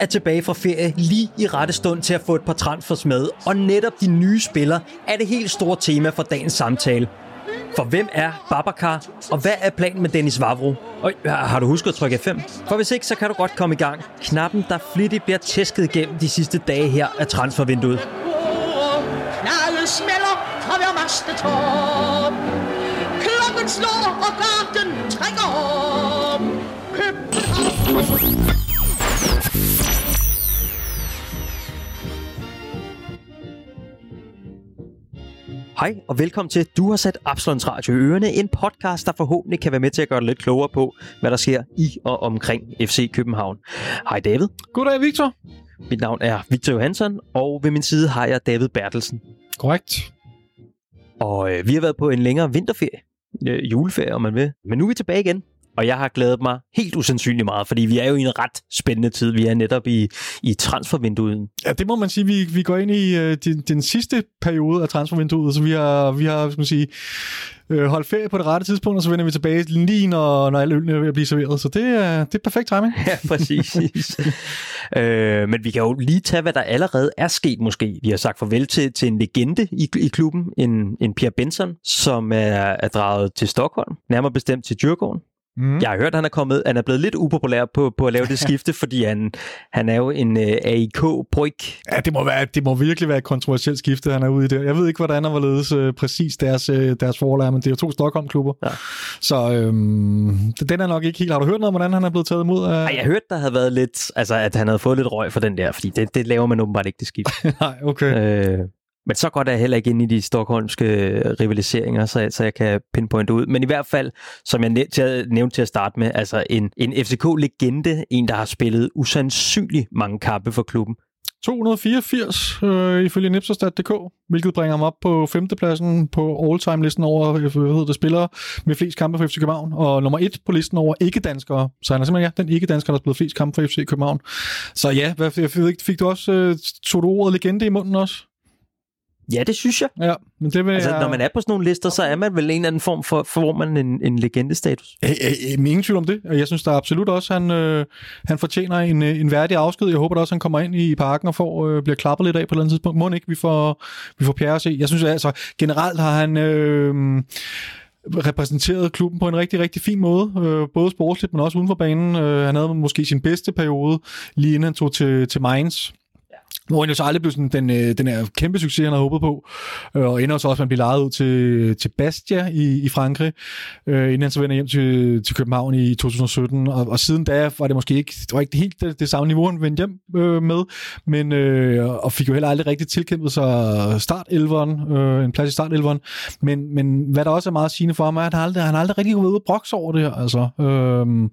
er tilbage fra ferie lige i rette stund til at få et par transfers med, og netop de nye spillere er det helt store tema for dagens samtale. For hvem er Babacar, og hvad er planen med Dennis Vavro? Og har du husket at trykke F5? For hvis ikke, så kan du godt komme i gang. Knappen, der flittigt bliver tæsket igennem de sidste dage her af transfervinduet. Knaldet smelder fra hver mastetop. Klokken slår, og garden trækker op. København. Hej og velkommen til Du har sat Absalons Radio i ørerne, en podcast, der forhåbentlig kan være med til at gøre dig lidt klogere på, hvad der sker i og omkring FC København. Hej David. Goddag, Victor. Mit navn er Victor Johansson, og ved min side har jeg David Bertelsen. Korrekt. Og øh, vi har været på en længere vinterferie, øh, juleferie om man vil, men nu er vi tilbage igen. Og jeg har glædet mig helt usandsynligt meget, fordi vi er jo i en ret spændende tid. Vi er netop i, i transfervinduet. Ja, det må man sige. Vi, vi går ind i øh, den, den sidste periode af transfervinduet, så vi har, vi har skal man sige, øh, holdt ferie på det rette tidspunkt, og så vender vi tilbage lige når, når alle ølene er ved at blive serveret. Så det er, det er perfekt timing. Ja, præcis. øh, men vi kan jo lige tage, hvad der allerede er sket måske. Vi har sagt farvel til, til en legende i, i klubben, en, en Pierre Benson, som er, er draget til Stockholm, nærmere bestemt til Djurgården. Mm. Jeg har hørt, at han er, kommet, han er blevet lidt upopulær på, på at lave det skifte, fordi han, han er jo en uh, AIK-bryg. Ja, det må, være, det må virkelig være et kontroversielt skifte, han er ude i der. Jeg ved ikke, hvordan han var ledes uh, præcis deres, uh, deres forhold er, men det er jo to Stockholm-klubber. Ja. Så øhm, den er nok ikke helt... Har du hørt noget om, hvordan han er blevet taget imod? Af... Nej, jeg hørte, der havde været lidt... Altså, at han havde fået lidt røg for den der, fordi det, det laver man åbenbart ikke, det skift. Nej, okay. Øh, men så godt er heller ikke ind i de stokholmske øh, rivaliseringer, så, så jeg kan pinpointe ud. Men i hvert fald, som jeg nævnte til at starte med, altså en, en FCK-legende, en der har spillet usandsynligt mange kampe for klubben. 284 øh, ifølge Nipserstat.dk, hvilket bringer ham op på femtepladsen på all-time-listen over øh, hvad hedder det, spillere med flest kampe for FC København, og nummer et på listen over ikke-danskere. Så han er simpelthen ja, den ikke-dansker, der har spillet flest kampe for FC København. Så ja, hvad, jeg fik du også, øh, tog du ordet legende i munden også? Ja, det synes jeg. Ja, men det vil altså, jeg... når man er på sådan nogle lister, så er man vel en eller anden form for, får man en, en legendestatus. Jeg, ingen tvivl om det. Jeg synes der absolut også, han, øh, han fortjener en, øh, en værdig afsked. Jeg håber da også, han kommer ind i parken og får, øh, bliver klappet lidt af på et eller andet tidspunkt. Må ikke, vi får, vi får Pierre at se. Jeg synes altså, generelt har han... Øh, repræsenteret klubben på en rigtig, rigtig fin måde, øh, både sportsligt, men også uden for banen. Øh, han havde måske sin bedste periode, lige inden han tog til, til Mainz, hvor han jo så aldrig blev sådan den, øh, den her kæmpe succes, han havde håbet på, øh, og ender så også, at man bliver lejet ud til, til Bastia i, i Frankrig, øh, inden han så vender hjem til, til København i 2017, og, og siden da var det måske ikke, det var ikke helt det, det samme niveau, han vendte hjem øh, med, men, øh, og fik jo heller aldrig rigtig tilkæmpet sig start øh, en plads i start men, men hvad der også er meget sigende for ham, er, at han aldrig, han aldrig rigtig været ude og brokse over det her, altså. Øh,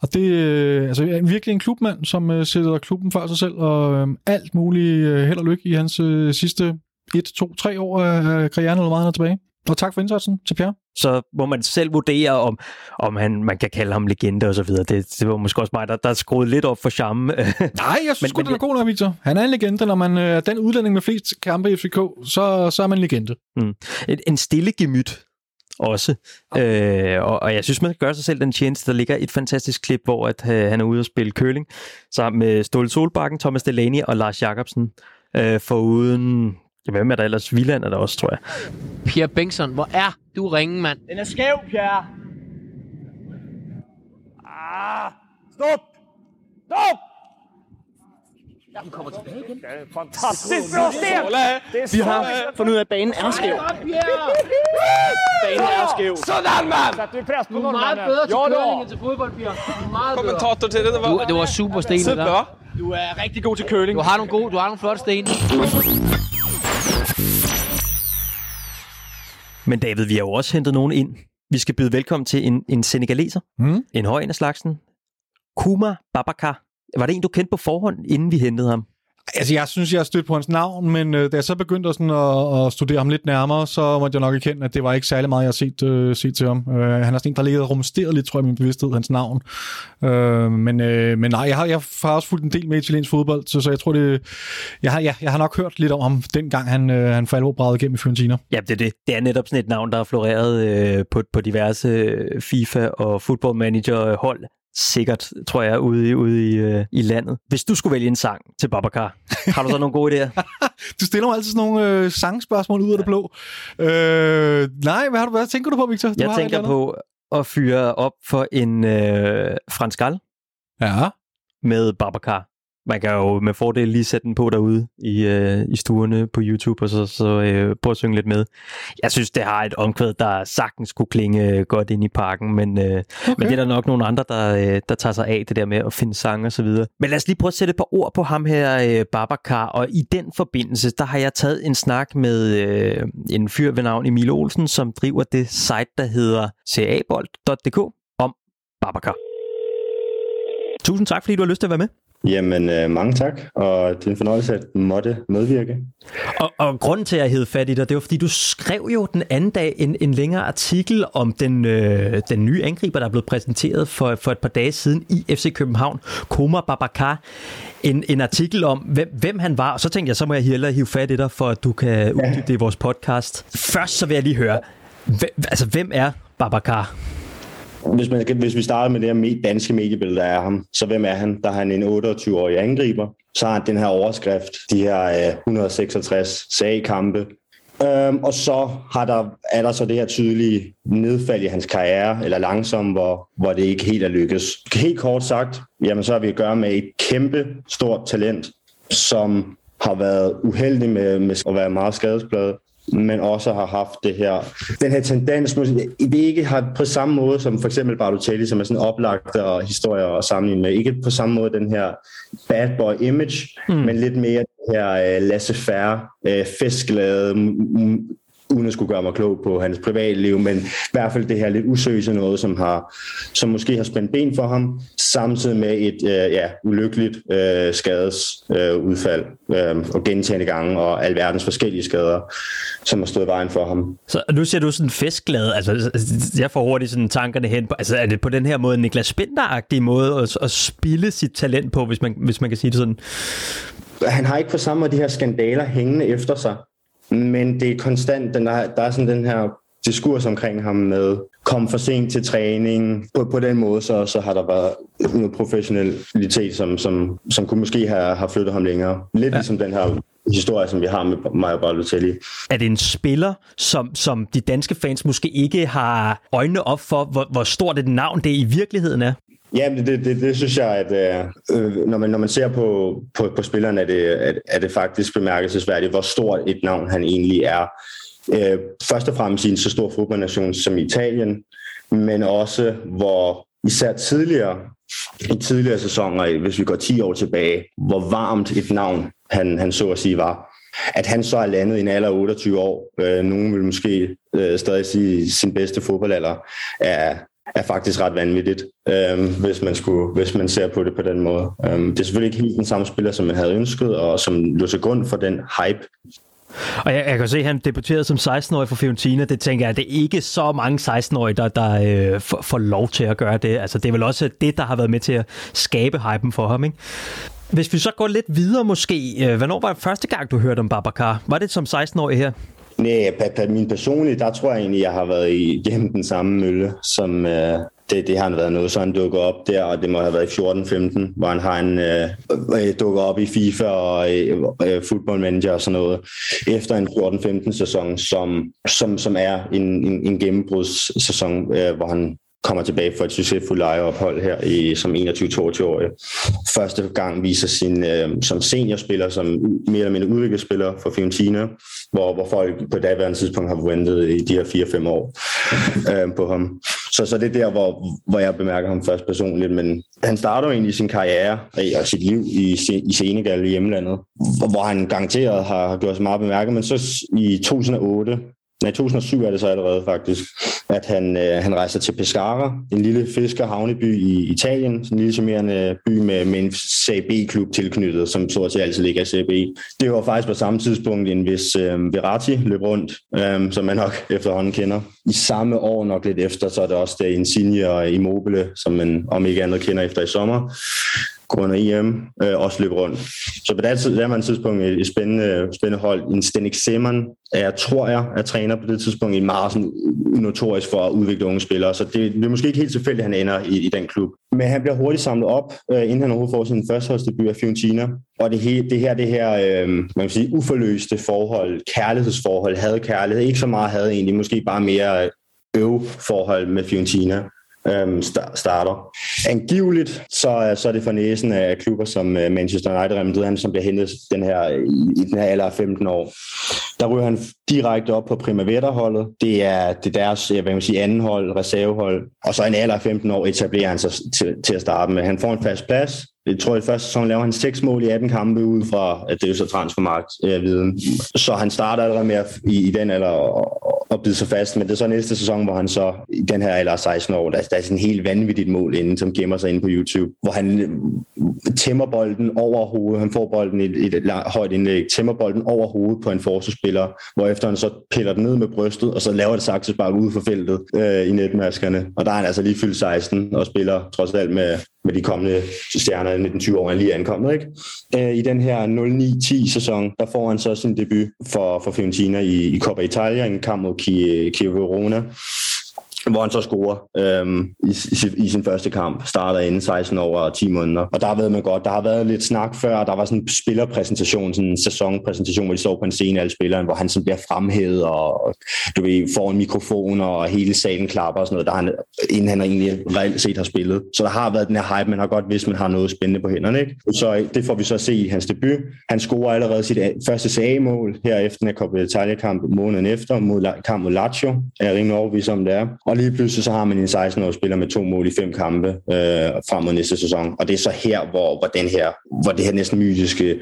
og det øh, altså, er virkelig en klubmand, som øh, sætter klubben før sig selv, og øh, alt muligt mulig øh, held og lykke i hans øh, sidste 1, 2, 3 år af karrieren, eller meget han er tilbage. Og tak for indsatsen til Pierre. Så må man selv vurdere, om, om han, man kan kalde ham legende og så videre. Det, det var måske også mig, der, der skruede lidt op for charme. Nej, jeg synes men, det er god nok, Victor. Han er en legende. Når man er den udlænding med flest kampe i FCK, så, så er man en legende. Mm. En, en stille gemyt også. Okay. Øh, og, og jeg synes, man gør sig selv den tjeneste. Der ligger et fantastisk klip, hvor at, øh, han er ude og spille curling sammen med Ståle Solbakken, Thomas Delaney og Lars Jakobsen. Øh, uden... Ja, hvem er der ellers? Viland er der også, tror jeg. Pierre Bengtsson, hvor er du ringe, mand? Den er skæv, Pierre. Ah, stop! Stop! Den kommer tilbage igen. Det er fantastisk bra Vi har fundet ud af, at banen er skæv. Banen er skæv. Sådan, mand! Du er meget bedre til curling end til fodbold, Bjørn. Du er meget bedre. Kommentator til det, det var... Du, det var super sten, det der. Du er rigtig god til curling. Du har nogle gode, du har nogle flotte sten. Men David, vi har jo også hentet nogen ind. Vi skal byde velkommen til en, en senegaleser. Mm. En høj en af slagsen. Kuma Babakar. Var det en, du kendte på forhånd, inden vi hentede ham? Altså, jeg synes, jeg har stødt på hans navn, men øh, da jeg så begyndte sådan at, at studere ham lidt nærmere, så måtte jeg nok erkende, at det var ikke særlig meget, jeg har set, øh, set til ham. Øh, han har sådan en, der ligget og rumsteret lidt, tror jeg, min bevidsthed, hans navn. Øh, men, øh, men nej, jeg har, jeg har også fulgt en del med italiensk fodbold, så, så jeg tror, det, jeg, har, ja, jeg har nok hørt lidt om ham, dengang han, øh, han for alvor bragede igennem i Fiorentina. Ja, det er det. Det er netop sådan et navn, der har floreret øh, på, på diverse FIFA- og football manager hold sikkert, tror jeg, ude, i- ude i, øh, i landet. Hvis du skulle vælge en sang til Babacar, har du så nogle gode idéer? Du stiller mig altid sådan nogle øh, sangspørgsmål ud af det blå. Øh, nej, hvad, har du, hvad tænker du på, Victor? Du Jeg har tænker på at fyre op for en øh, fransk Gall andet? Ja. med Babacar. Man kan jo med fordel lige sætte den på derude i, øh, i stuerne på YouTube, og så, så øh, prøve at synge lidt med. Jeg synes, det har et omkvæd, der sagtens kunne klinge øh, godt ind i parken, men, øh, okay. men det er der nok nogle andre, der, øh, der tager sig af det der med at finde sange og så videre. Men lad os lige prøve at sætte et par ord på ham her, øh, Babacar, og i den forbindelse, der har jeg taget en snak med øh, en fyr ved navn Emil Olsen, som driver det site, der hedder cabold.dk om Babacar. Tusind tak, fordi du har lyst til at være med. Jamen, øh, mange tak, og det er en fornøjelse at måtte medvirke. Og, og grunden til, at jeg hed fat i dig, det var, fordi du skrev jo den anden dag en, en længere artikel om den, øh, den nye angriber, der er blevet præsenteret for, for et par dage siden i FC København, Koma Babacar. En, en artikel om, hvem, hvem han var, og så tænkte jeg, så må jeg hellere hive fat i dig, for at du kan uddybe det i vores podcast. Først så vil jeg lige høre, hvem, altså hvem er Babacar? Hvis, man, hvis vi starter med det her med danske mediebillede af ham, så hvem er han? Der er han en 28-årig angriber. Så har han den her overskrift, de her øh, 166 sagkampe, Øhm, og så har der, er der så det her tydelige nedfald i hans karriere, eller langsom, hvor, hvor det ikke helt er lykkes. Helt kort sagt, jamen så har vi at gøre med et kæmpe stort talent, som har været uheldig med, med at være meget skadespladet, men også har haft det her, den her tendens, det ikke har på samme måde som for eksempel Balotelli, som er sådan oplagte og historier at sammenligne med, ikke på samme måde den her bad boy image, mm. men lidt mere det her uh, laissez-faire, uh, festglade, uden at skulle gøre mig klog på hans privatliv, men i hvert fald det her lidt usøse noget, som, har, som måske har spændt ben for ham, samtidig med et øh, ja, ulykkeligt øh, skadesudfald øh, udfald, øh, og gentagende gange, og alverdens forskellige skader, som har stået i vejen for ham. Så nu ser du sådan festglad, altså jeg får hurtigt sådan tankerne hen på, altså er det på den her måde en Niklas Bender-agtig måde at, at spille sit talent på, hvis man, hvis man kan sige det sådan? han har ikke på samme måde de her skandaler hængende efter sig, men det er konstant, den der, der er sådan den her diskurs omkring ham med kom for sent til træning. På, på den måde, så, så har der været noget professionalitet, som, som, som kunne måske have, have flyttet ham længere. Lidt ja. ligesom den her historie, som vi har med Mario Balotelli. Er det en spiller, som, som de danske fans måske ikke har øjnene op for, hvor, hvor stort et navn det i virkeligheden er? Ja, det, det, det, det synes jeg, at øh, øh, når, man, når man ser på, på, på spilleren, er det, er, er det faktisk bemærkelsesværdigt, hvor stort et navn han egentlig er. Øh, først og fremmest i en så stor fodboldnation som Italien, men også hvor især tidligere, i tidligere sæsoner, hvis vi går 10 år tilbage, hvor varmt et navn han, han så at sige var. At han så er landet i en alder af 28 år, øh, nogen vil måske øh, stadig sige sin bedste fodboldalder, er, er faktisk ret vanvittigt, øh, hvis, man skulle, hvis man ser på det på den måde. Øh, det er selvfølgelig ikke helt den samme spiller, som man havde ønsket, og som lå til grund for den hype, Og jeg, jeg kan se, at han debuterede som 16-årig for Fiorentina. Det tænker jeg, det er ikke så mange 16-årige, der, der øh, får, får lov til at gøre det. Altså, det er vel også det, der har været med til at skabe hypen for ham, ikke? Hvis vi så går lidt videre måske, øh, hvornår var det første gang, du hørte om Babacar? Var det som 16-årig her? Nej, på, på min personlige, der tror jeg egentlig, jeg har været igennem den samme mølle, som øh, det, det har han været noget, så han dukker op der, og det må have været i 14-15, hvor han har en øh, dukker op i FIFA og øh, øh, Football Manager og sådan noget, efter en 14-15 sæson, som, som, som er en, en, en gennembrudssæson, øh, hvor han kommer tilbage for et succesfuldt lejeophold her i, som 21-22-årig. Første gang viser sin øh, som seniorspiller, som mere eller mindre udviklingsspiller for Fiorentina, hvor, hvor folk på daværende tidspunkt har ventet i de her 4-5 år øh, på ham. Så, så det er der, hvor, hvor jeg bemærker ham først personligt, men han starter jo egentlig sin karriere og sit liv i, i Senegal i hjemlandet, hvor, han garanteret har, har gjort sig meget bemærket, men så i 2008 Nej, 2007 er det så allerede faktisk, at han, øh, han rejser til Pescara, en lille fiskerhavneby i Italien, en lille summerende by med, med en CB-klub tilknyttet, som stort set altid ligger i CB. Det var faktisk på samme tidspunkt en vis øh, Verratti løb rundt, øh, som man nok efterhånden kender. I samme år nok lidt efter, så er det også der Insigne og Immobile, som man om ikke andet kender efter i sommer grund af EM, øh, også løbe rundt. Så på det daværende tidspunkt et, et spændende, spændende hold. En Stenik Simon er, tror jeg, er træner på det tidspunkt, en meget sådan, notorisk for at udvikle unge spillere, så det, det er måske ikke helt tilfældigt, at han ender i, i den klub. Men han bliver hurtigt samlet op, øh, inden han overhovedet får sin førsteholdsdebut af Fiorentina. Og det, he, det her, det her øh, man kan sige, uforløste forhold, kærlighedsforhold, havde kærlighed, ikke så meget havde egentlig, måske bare mere øh, øv-forhold med Fiorentina øhm, starter. Angiveligt så, så er det for næsen af klubber som øh, Manchester United, Real Madrid, som bliver hentet den her, i, den her alder af 15 år. Der ryger han direkte op på Primavera-holdet. Det er, det er deres hvad man sige, anden hold, reservehold. Og så en alder af 15 år etablerer han sig til, til at starte med. Han får en fast plads, jeg tror, at i første sæson laver han seks mål i 18 kampe ud fra, at det er så transfermarkt, jeg viden. Så han starter allerede med at, i, i den alder at, bide sig fast, men det er så næste sæson, hvor han så i den her alder 16 år, der, der er sådan en helt vanvittigt mål inden, som gemmer sig inde på YouTube, hvor han øh, tæmmer bolden over hovedet, han får bolden i et, et, højt indlæg, tæmmer bolden over hovedet på en forsvarsspiller, hvor efter han så piller den ned med brystet, og så laver det saksespark ud for feltet øh, i netmaskerne. Og der er han altså lige fyldt 16 og spiller trods alt med, med de kommende stjerner 19-20 år, han lige ankommet. Ikke? Øh, I den her 0-9-10 sæson, der får han så sin debut for, for Fiorentina i, i Coppa Italia, en kamp mod Chievo Verona hvor han så scorer øhm, i, i, i sin første kamp, starter inden 16 år og 10 måneder. Og der ved man godt, der har været lidt snak før, der var sådan en spillerpræsentation, sådan en sæsonpræsentation, hvor de står på en scene, alle spilleren, hvor han sådan bliver fremhævet, og du ved, får en mikrofon, og hele salen klapper og sådan noget, der han, inden han egentlig reelt set har spillet. Så der har været den her hype, man har godt vidst, man har noget spændende på hænderne. Ikke? Så det får vi så se i hans debut. Han scorer allerede sit første CA-mål her efter den her Coppa Italia-kamp måneden efter, mod kamp mod Lazio, er rimelig overbevist om det er. Og lige pludselig så har man en 16-årig spiller med to mål i fem kampe øh, frem mod næste sæson. Og det er så her, hvor, hvor, den her, hvor det her næsten mytiske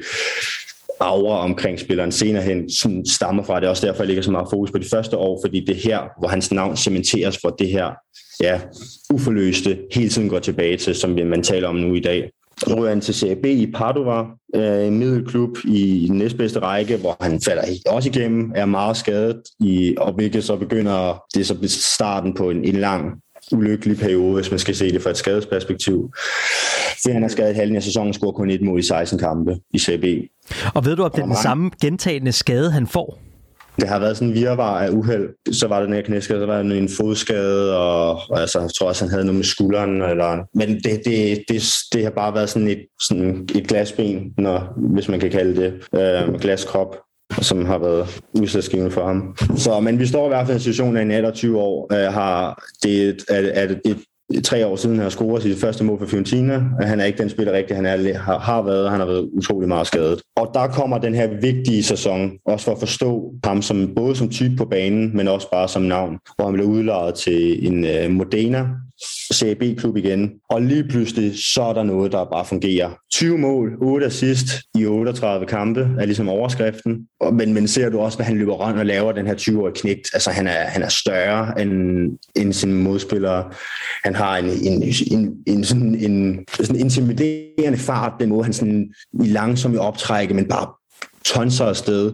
aura omkring spilleren senere hen sådan stammer fra. Det er også derfor, jeg ligger så meget fokus på de første år, fordi det er her, hvor hans navn cementeres for det her ja, uforløste, hele tiden går tilbage til, som man taler om nu i dag. Så ryger han til CAB i Padova, øh, en middelklub i den næstbedste række, hvor han falder også igennem, er meget skadet, i, og hvilket så begynder, det er så starten på en, en lang ulykkelig periode, hvis man skal se det fra et skadesperspektiv. For han er skadet halvdelen af sæsonen, scorer kun et mål i 16 kampe i CB. Og ved du, om det er den samme gentagende skade, han får? Det har været sådan en virvar af uheld. Så var der den her knæskade, så var der en fodskade, og, og altså, jeg tror også, han havde noget med skulderen. Eller, men det, det, det, det har bare været sådan et, sådan et glasben, når, hvis man kan kalde det, øh, glaskrop som har været udslagsgivende for ham. Så, men vi står i hvert fald i en situation, af en 28 år øh, har det er, er et tre år siden, han har scoret sit første mål for Fiorentina. Han er ikke den spiller rigtig, han er, har, været, han har været utrolig meget skadet. Og der kommer den her vigtige sæson, også for at forstå ham som, både som type på banen, men også bare som navn, hvor han blev udlejet til en øh, Modena, CB-klub igen. Og lige pludselig, så er der noget, der bare fungerer. 20 mål, 8 assist i 38 kampe er ligesom overskriften. Men, men ser du også, hvad han løber rundt og laver den her 20-årige knægt. Altså han er, han er større end, end sine modspillere. Han har en, en, en, en, sådan, en sådan intimiderende fart, den måde han sådan i langsomme optrække, men bare tonser afsted.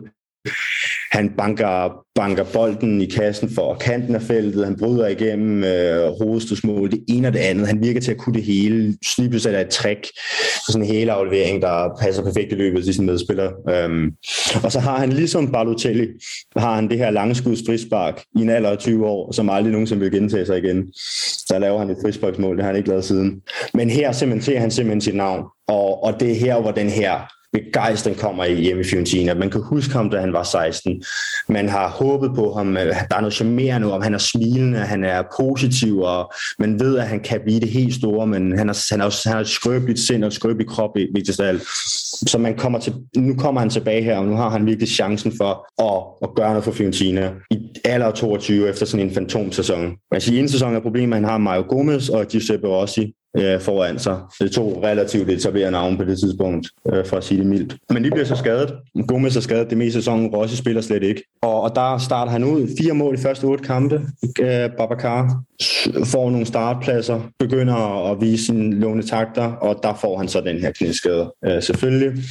Han banker, banker bolden i kassen for kanten af feltet, han bryder igennem øh, hovedstødsmål, det ene og det andet. Han virker til at kunne det hele. Slippes af et trick så sådan en hele aflevering, der passer perfekt i løbet til sin medspiller. Øhm, og så har han ligesom Balotelli, har han det her langskuds frispark i en alder af 20 år, som aldrig nogensinde vil gentage sig igen. Der laver han et frisparksmål, det har han ikke lavet siden. Men her cementerer han simpelthen sit navn. Og, og det er her, hvor den her begejstring kommer hjemme i Fiorentina. Man kan huske ham, da han var 16. Man har håbet på ham. Der er noget charmerende om, han er smilende, han er positiv, og man ved, at han kan blive det helt store, men han har, han har, han har et skrøbeligt sind og et skrøbeligt krop, vigtigst af alt. Så man kommer til, nu kommer han tilbage her, og nu har han virkelig chancen for at, at gøre noget for Fiorentina i alder 22 efter sådan en fantomsæson. Man siger, i en sæson er problemet, at han har Mario Gomez og Giuseppe Rossi, øh, foran sig. Det er to relativt etablerede navne på det tidspunkt, øh, for at sige det mildt. Men de bliver så skadet. Gomez er skadet det meste sæsonen, Rossi spiller slet ikke. Og, og der starter han ud. Fire mål i første otte kampe. Øh, Babacar får nogle startpladser, begynder at vise sine låne takter, og der får han så den her knæskade. Øh, selvfølgelig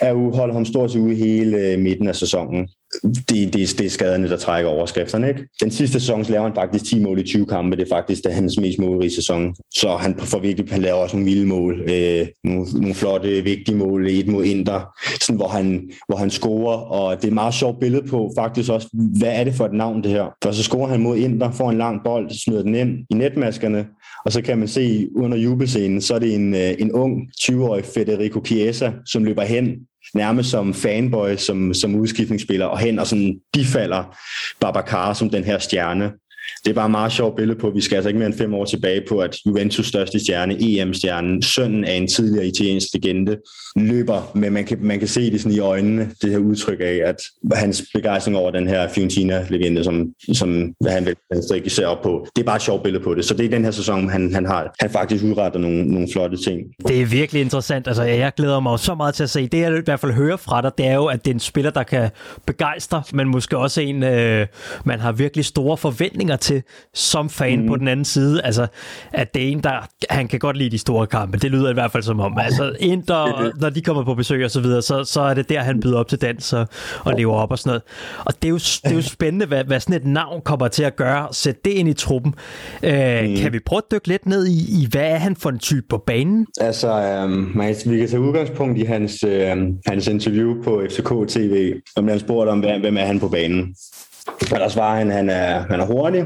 er holder ham stort set ude hele øh, midten af sæsonen det, det, det er skaderne, der trækker overskrifterne. Ikke? Den sidste sæson laver han faktisk 10 mål i 20 kampe. Det er faktisk det er hans mest målrige sæson. Så han får virkelig, han laver også nogle vilde mål. Øh, nogle, nogle flotte, vigtige mål. Et mod Inter, sådan, hvor, han, hvor han scorer. Og det er et meget sjovt billede på faktisk også, hvad er det for et navn det her? For så scorer han mod Inter, får en lang bold, smider den ind i netmaskerne, og så kan man se under jubelscenen, så er det en, øh, en ung 20-årig Federico Chiesa, som løber hen nærmest som fanboy, som, som udskiftningsspiller, og hen og sådan bifalder Babacar som den her stjerne det er bare et meget sjovt billede på, vi skal altså ikke mere end fem år tilbage på, at Juventus største stjerne, EM-stjernen, sønnen af en tidligere italiensk legende, løber, men man kan, man kan se det sådan i øjnene, det her udtryk af, at hans begejstring over den her Fiorentina-legende, som, som han vil ikke ser op på, det er bare et sjovt billede på det. Så det er den her sæson, han, han har han faktisk udretter nogle, nogle flotte ting. Det er virkelig interessant. Altså, jeg glæder mig så meget til at se. Det, jeg i hvert fald hører fra dig, det er jo, at det er en spiller, der kan begejstre, men måske også en, øh, man har virkelig store forventninger til som fan mm. på den anden side. Altså, at det er en, der han kan godt lide de store kampe. Det lyder i hvert fald som om. Altså, Inter, når de kommer på besøg og så videre, så, så er det der, han byder op til dans og, og lever op og sådan noget. Og det er jo, det er jo spændende, hvad, hvad sådan et navn kommer til at gøre. Sæt det ind i truppen. Øh, mm. Kan vi prøve at dykke lidt ned i, i, hvad er han for en type på banen? Altså, øhm, man, vi kan tage udgangspunkt i hans, øh, hans interview på FCK TV, om han spurgte om, hvem er han på banen. Og der svarer han, han er, han er hurtig,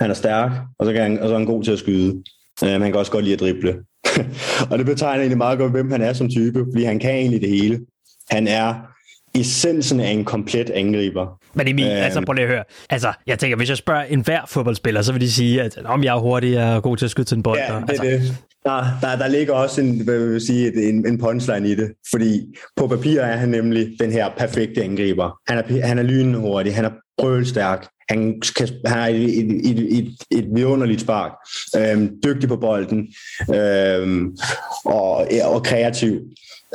han er stærk, og så, kan han, og så er han god til at skyde. Øh, han kan også godt lide at drible. og det betegner egentlig meget godt, hvem han er som type, fordi han kan egentlig det hele. Han er essensen af en komplet angriber. Men Emil, øh, altså prøv lige at høre. Altså, jeg tænker, hvis jeg spørger enhver fodboldspiller, så vil de sige, at om jeg er hurtig, jeg er god til at skyde til en bold. Ja, og, det altså. det. Der, der, der ligger også en, hvad vil sige, en, en punchline i det, fordi på papir er han nemlig den her perfekte angriber. Han er, han er lynhurtig, han er brølstærk, han, kan, han har et, et, et, et, et vidunderligt spark, øhm, dygtig på bolden øhm, og, og kreativ.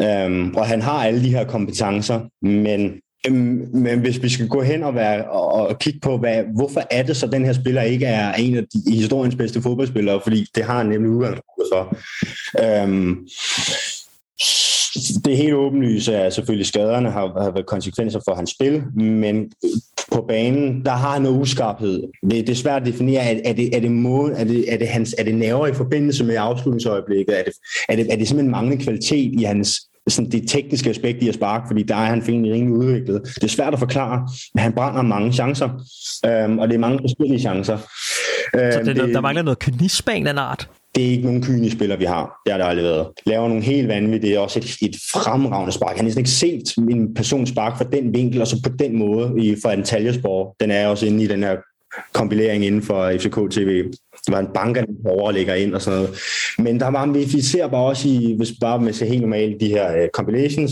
Øhm, og han har alle de her kompetencer, men øhm, men hvis vi skal gå hen og, være, og, og kigge på, hvad, hvorfor er det så, at den her spiller ikke er en af de, historiens bedste fodboldspillere, fordi det har han nemlig udgangspunkt for. Øhm, det helt åbenlyse er selvfølgelig skaderne har, har været konsekvenser for hans spil, men på banen, der har han noget uskarphed. Det, det er svært at definere, er, er, det, er, det måde, er, det, er, det hans, er det nerver i forbindelse med afslutningsøjeblikket? Er det, er det, er det simpelthen manglende kvalitet i hans sådan det tekniske aspekt i at sparke, fordi der er han egentlig rimelig udviklet. Det er svært at forklare, men han brænder mange chancer, øhm, og det er mange forskellige chancer. Så det, øhm, det, der mangler noget kynisme af en art? Det er ikke nogen kyniske spiller, vi har. Det har det aldrig været. Laver nogle helt vanvittige. Det er også et, et fremragende spark. Han har næsten ikke set en person spark fra den vinkel, og så på den måde i, for en. Den er også inde i den her kompilering inden for FCK TV, hvor han banker den over lægger ind og sådan noget. Men der var, vi ser bare også i, hvis bare med ser helt normalt, de her uh, compilations,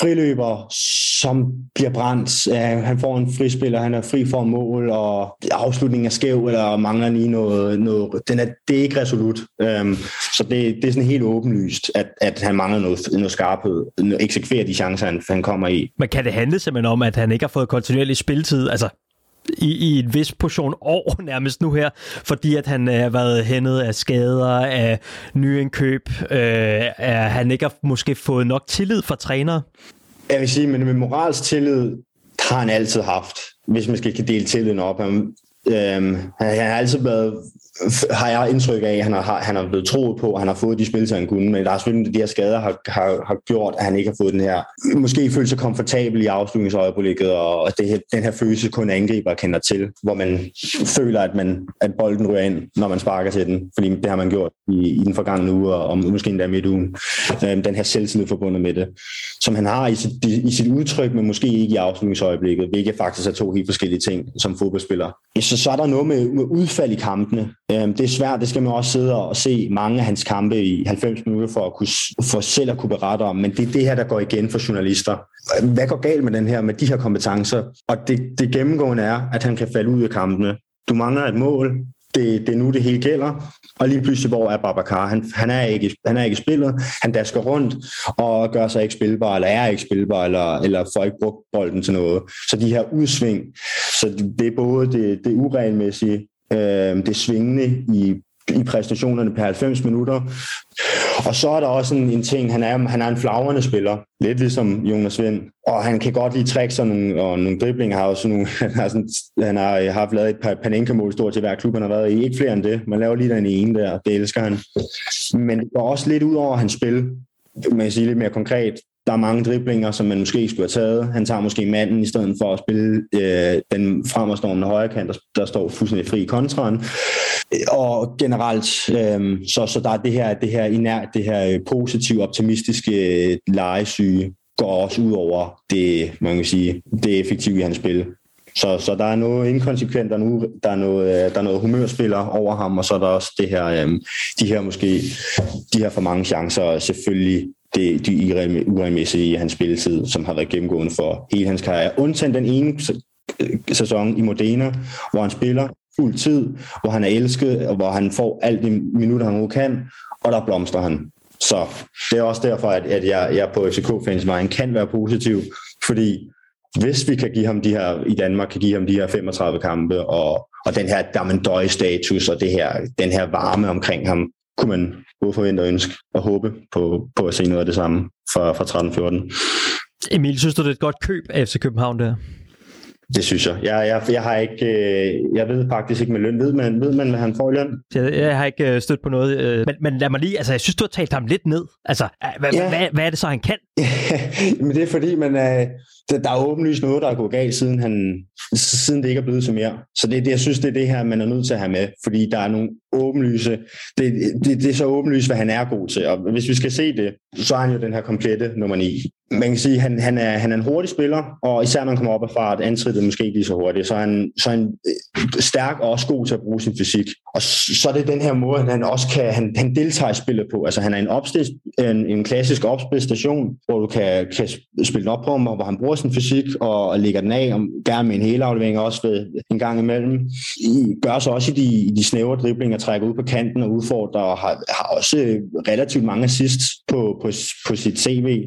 friløber, som bliver brændt. Uh, han får en frispiller, han er fri for mål, og afslutningen er skæv, eller mangler lige noget. noget den er, det er ikke resolut. Um, så det, det er sådan helt åbenlyst, at, at han mangler noget, noget skarphed, eksekverer de chancer, han, han kommer i. Men kan det handle simpelthen om, at han ikke har fået kontinuerlig spilletid? Altså, i, i en vis portion år nærmest nu her, fordi at han øh, har været hændet af skader, af nyindkøb, øh, at han ikke har måske fået nok tillid fra trænere? Jeg vil sige, men med moralsk tillid har han altid haft, hvis man skal dele tilliden op. Han, øh, han har altid været har jeg indtryk af, at han har, han har blevet troet på, at han har fået de spil, han kunne, men der er selvfølgelig de her skader har, har, har gjort, at han ikke har fået den her, måske føle sig komfortabel i afslutningsøjeblikket, og det her, den her følelse kun angriber kender til, hvor man føler, at, man, at bolden ryger ind, når man sparker til den, fordi det har man gjort i, i den forgangne uge, og, og måske endda midt ugen. Øhm, den her selvtillid forbundet med det, som han har i sit, i sit udtryk, men måske ikke i afslutningsøjeblikket, hvilket faktisk er to helt forskellige ting som fodboldspiller. Så, så er der noget med, med udfald i kampene, Øhm, det er svært, det skal man også sidde og se mange af hans kampe i 90 minutter for, at kunne, for selv at kunne berette om, men det er det her, der går igen for journalister. Hvad går galt med den her, med de her kompetencer? Og det, det gennemgående er, at han kan falde ud af kampene. Du mangler et mål, det, det er nu, det hele gælder. Og lige pludselig, hvor er Babacar? Han, han, er ikke, han er ikke spillet. Han dasker rundt og gør sig ikke spilbar, eller er ikke spilbar, eller, eller får ikke brugt bolden til noget. Så de her udsving, så det er både det, det uregelmæssige, øh, det svingende i, i præstationerne per 90 minutter, Og så er der også en, en ting, han er, han er en flagrende spiller, lidt ligesom Jonas Vind, og han kan godt lide tricks og nogle, og nogle driblinger. Har også nogle, han, har sådan, han har øh, haft lavet et par Panenka-mål stort til hver klub, han har været i. Ikke flere end det. Man laver lige den ene der, det elsker han. Men det går også lidt ud over hans spil, man kan sige lidt mere konkret. Der er mange driblinger, som man måske skulle have taget. Han tager måske manden i stedet for at spille øh, den fremadstående højre kant, der, der står fuldstændig fri i kontraen. Og generelt, øh, så, så der er det her, det her inert, det her øh, positive, optimistiske øh, legesyge, går også ud over det, man kan sige, det effektive i hans spil. Så, så der er noget inkonsekvent, der er, nu, der, er noget, øh, der er noget humørspiller over ham, og så er der også det her, øh, de her måske, de her for mange chancer, selvfølgelig det, de uregelmæssige i hans spilletid, som har været gennemgående for hele hans karriere. Undtagen den ene øh, sæson i Modena, hvor han spiller fuld tid, hvor han er elsket, og hvor han får alt de minutter, han nu kan, og der blomstrer han. Så det er også derfor, at, at jeg, jeg på FCK-fans vejen kan være positiv, fordi hvis vi kan give ham de her, i Danmark kan give ham de her 35 kampe, og, og den her Damendøj-status, og det her, den her varme omkring ham, kunne man både forvente og ønske og håbe på, på at se noget af det samme fra, fra 13-14. Emil, synes du, det er et godt køb af FC København der? Det synes jeg. Jeg, jeg, jeg har ikke, øh, jeg ved faktisk ikke med løn. Ved man, ved man hvad han får i løn? Jeg, jeg har ikke øh, stødt på noget. Øh, men, men lad mig lige, altså jeg synes, du har talt ham lidt ned. Altså, hvad, ja. hvad, hvad er det så, han kan? men det er fordi, man, øh, der, er åbenlyst noget, der er gået galt, siden, han, siden det ikke er blevet til mere. Så det, det, jeg synes, det er det her, man er nødt til at have med, fordi der er nogle åbenlyse, det, det, det er så åbenlyst, hvad han er god til, og hvis vi skal se det, så er han jo den her komplette nummer 9. Man kan sige, at han, han, er, han er en hurtig spiller, og især når han kommer op af fart, antrittet måske ikke lige så hurtigt, så er han, så er han øh, stærk og også god til at bruge sin fysik. Og så er det den her måde, han også kan, han, han deltager i spillet på. Altså han er en, opstil, en, en klassisk opspilstation, hvor du kan, kan spille den op på ham, og hvor han bruger sin fysik og, og lægger den af, og gerne med en helaflevering også ved, en gang imellem. I, gør så også i de, i de snævre driblinger, trækker ud på kanten og udfordrer, og har, har også relativt mange assists på, på, på sit CV.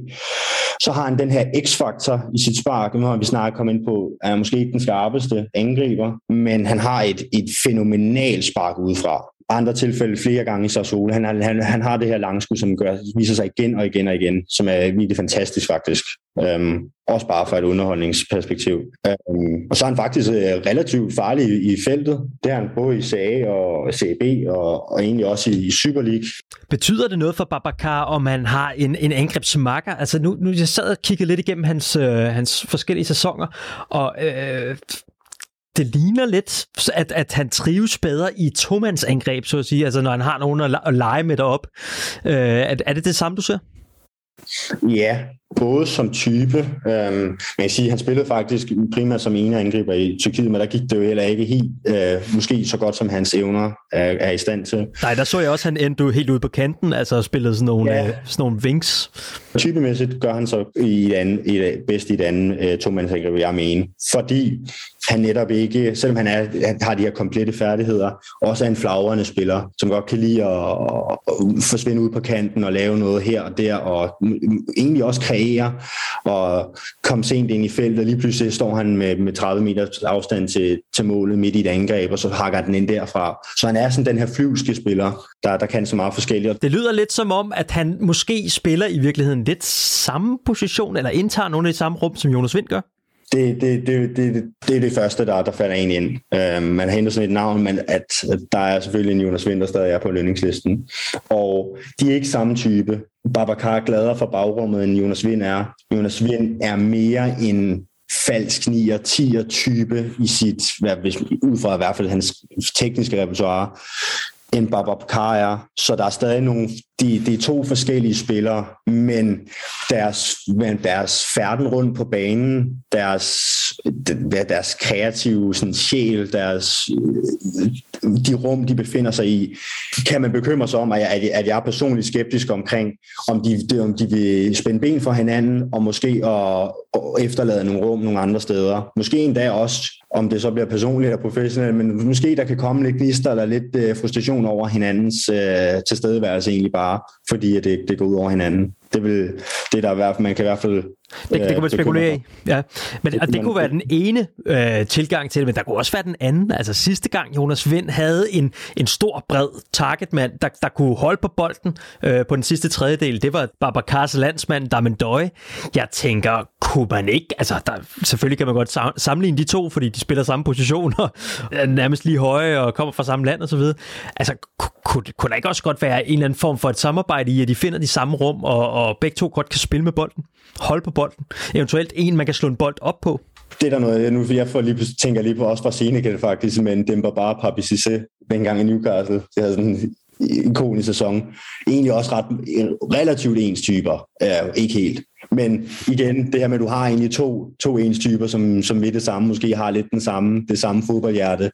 Så har han den her x-faktor i sit spark, nu har vi snart kommet ind på, er måske ikke den skarpeste angriber, men han har et, et fænomenalt spark udefra andre tilfælde flere gange i Sassuolo. Han, han, han har det her langskud, som gør, viser sig igen og igen og igen, som er virkelig fantastisk faktisk. Øhm, også bare fra et underholdningsperspektiv. Øhm, og så er han faktisk øh, relativt farlig i, i feltet. Det er han både i CA og CB og, og egentlig også i, i Super League. Betyder det noget for Babacar, om han har en, en angrebsmakker? Altså nu, nu jeg sad og kiggede lidt igennem hans, øh, hans forskellige sæsoner, og øh, det ligner lidt, at, at han trives bedre i tomandsangreb, så at sige, altså når han har nogen at, at lege med derop. Øh, er, er det det samme, du ser? Ja, både som type. Øhm, man kan sige, han spillede faktisk primært som ene angriber i Tyrkiet, men der gik det jo heller ikke helt, øh, måske så godt som hans evner er, er i stand til. Nej, der så jeg også, at han endte helt ude på kanten, altså spillede sådan nogle, ja. øh, sådan nogle wings. Typemæssigt gør han så i et andet, i et, bedst i et andet øh, tomandsangreb, jeg mener. Fordi han netop ikke, selvom han, er, han har de her komplette færdigheder, også er en flagrende spiller, som godt kan lide at, at forsvinde ud på kanten og lave noget her og der, og egentlig også kreere og komme sent ind i feltet. og Lige pludselig står han med, med 30 meters afstand til, til målet midt i et angreb, og så hakker den ind derfra. Så han er sådan den her flyvske spiller, der, der kan så meget forskelligt. Det lyder lidt som om, at han måske spiller i virkeligheden lidt samme position, eller indtager nogle af de samme rum, som Jonas Vind gør det, det, det, det, det er det første, der, der falder en ind. Øh, man henter sådan et navn, men at, at der er selvfølgelig en Jonas Vinter stadig er på lønningslisten. Og de er ikke samme type. Babacar er gladere for bagrummet, end Jonas Vind er. Jonas Vind er mere en falsk 9 10 type i sit, hvad, hvis, ud fra i hvert fald hans tekniske repertoire end Babacar er. Så der er stadig nogle, de, de er to forskellige spillere, men deres, men deres færden rundt på banen, deres, deres kreative sådan, sjæl, deres, de rum, de befinder sig i, kan man bekymre sig om, at jeg, at jeg er personligt skeptisk omkring, om de, om de vil spænde ben for hinanden, og måske at, at efterlade nogle rum nogle andre steder. Måske endda også om det så bliver personligt og professionelt, men måske der kan komme lidt gnister eller lidt øh, frustration over hinandens øh, tilstedeværelse egentlig bare, fordi at det, det går ud over hinanden. Det, vil, det der i hvert fald, man kan i hvert fald Det, det kunne man spekulere i. Ja. Men, det, og det man- kunne være den ene øh, tilgang til det, men der kunne også være den anden. Altså sidste gang Jonas Vind havde en, en stor, bred targetmand, der, der kunne holde på bolden øh, på den sidste tredjedel. Det var Babacars landsmand, Damendøje. Jeg tænker, kunne man ikke... Altså, der, selvfølgelig kan man godt sammenligne de to, fordi de spiller samme position og er nærmest lige høje og kommer fra samme land og så videre. Altså, kunne, kunne der ikke også godt være en eller anden form for et samarbejde i, at de finder de samme rum, og, og begge to godt kan spille med bolden? Holde på bolden? Eventuelt en, man kan slå en bold op på? Det er der noget, nu jeg får lige, tænker lige på også fra Senegal faktisk, men Demba bare Papi Cissé, dengang i Newcastle. Det havde sådan en ikonisk sæson. Egentlig også ret relativt ens typer. Øh, ikke helt. Men igen, det her med, at du har egentlig to, to ens typer, som, som ved det samme, måske har lidt den samme, det samme fodboldhjerte,